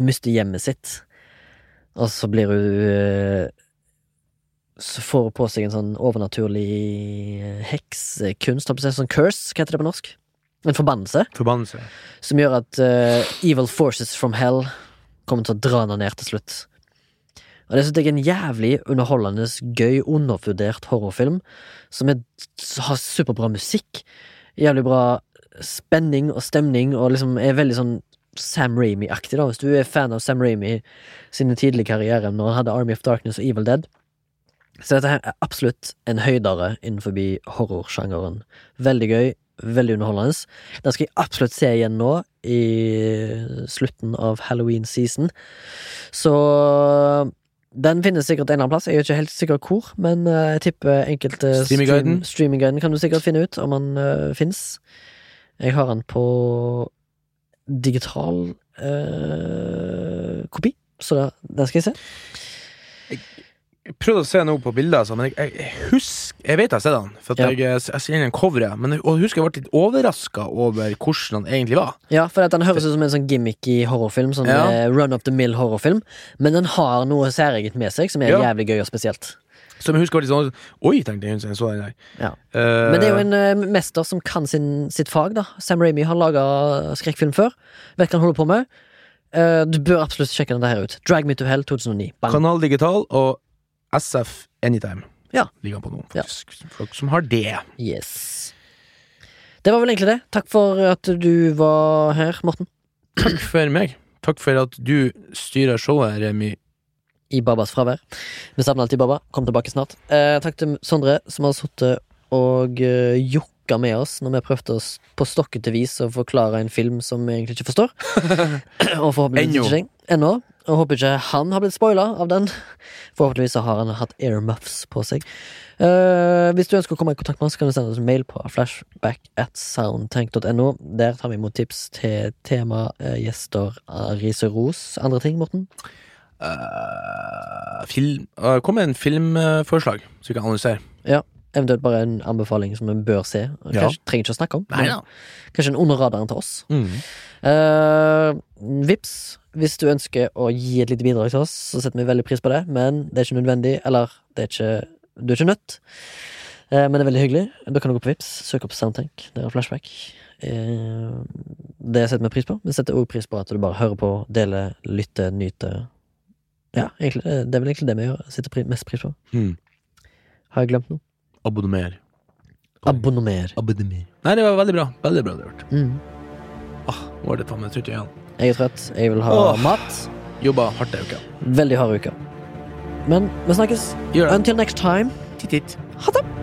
mister hjemmet sitt, og så blir hun eh, Så får hun på seg en sånn overnaturlig eh, heksekunst, sånn curse, hva heter det på norsk? En forbannelse Forbannelse. som gjør at uh, evil forces from hell kommer til å dra henne ned til slutt. Og det synes jeg er en jævlig underholdende, gøy, undervurdert horrorfilm, som er, har superbra musikk, jævlig bra spenning og stemning, og liksom er veldig sånn Sam Ramy-aktig, da. Hvis du er fan av Sam Ramy sine tidlige karriere, når han hadde Army of Darkness og Evil Dead, så dette her er absolutt en høydere innenfor horrorsjangeren. Veldig gøy, Veldig underholdende. Den skal jeg absolutt se igjen nå, i slutten av Halloween season. Så den finnes sikkert en eller annen plass. Jeg er ikke helt sikker hvor, men eh, jeg tipper enkelte Streamingguiden? stream- streaming kan du sikkert finne ut om den uh, fins. Jeg har den på digital eh, kopi, så da, den skal jeg se. Jeg prøvde å se noe på bildet, altså, men jeg, jeg, husker Jeg vet jeg har sett den, for Ja. jeg, jeg ser igjen coveret. Men jeg, jeg husker jeg ble litt overraska over hvordan den egentlig var. Ja, for den høres ut som en sånn gimmicky horrorfilm. Sånn Ja. eh, run of the mill horrorfilm. Men den har noe særegent med seg som er Ja. jævlig gøy og spesielt. Som jeg husker var litt sånn Oi, tenkte jeg. Jeg så den der. Ja. Uh, Men det er jo en uh, mester som kan sin, sitt fag, da. Sam Ramy har laga skrekkfilm før. Vet hva han holder på med. Uh, du bør absolutt sjekke den der ut. Drag Me to Hell 2009. Bang. Kanal Digital og SF Anytime. Ja. Ligger han på nå, Ja. Folk som har det. Yes. Det var vel egentlig det. Takk for at du var her, Morten. Takk for meg. Takk for at du styrer showet, Remi. I Babas fravær. Vi savner alltid Baba. Kom tilbake snart. Eh, takk til Sondre, som har sittet og eh, jokka med oss når vi prøvde oss på stokkete vis å forklare en film som vi egentlig ikke forstår. og forhåpentligvis ikke. Ennå. Og håper ikke han har blitt spoila av den. Forhåpentligvis har han hatt earmuffs på seg. Eh, hvis du ønsker å komme i kontakt med oss, kan du sende oss en mail på flashback at soundtank.no. Der tar vi imot tips til tema, eh, gjester, Riseros, ris og ros. Andre ting, Morten? Uh, film uh, Kom med en filmforslag, så vi kan analysere. Eventuelt bare en anbefaling som en bør se. Ja. Kanskje, trenger ikke å snakke om. Nei ja. Kanskje en under radaren til oss. Mm. Uh, vips, hvis du ønsker å gi et lite bidrag til oss, så setter vi veldig pris på det. Men det er ikke nødvendig, eller det er ikke, du er ikke nødt. Uh, men det er veldig hyggelig. Da kan du gå på Vips, søk opp Soundtank. Det er flashback. Uh, det setter vi pris på. Vi setter også pris på at du bare hører på, deler, lytter, nyter. Ja, egentlig, det det er vel egentlig det vi gjør. Setter pri mest pris på. Mm. Har jeg glemt noe? Abonner. Abonner. Abonner. Nei, det var veldig bra. Veldig bra det gjort. Mm. Ah, nå var det faen meg trøtt igjen. Jeg er trøtt. Jeg vil ha Åh. mat. Jobba hardt ei uke. Veldig hard uke. Men vi snakkes. Until next time. Titt, titt. Ha det!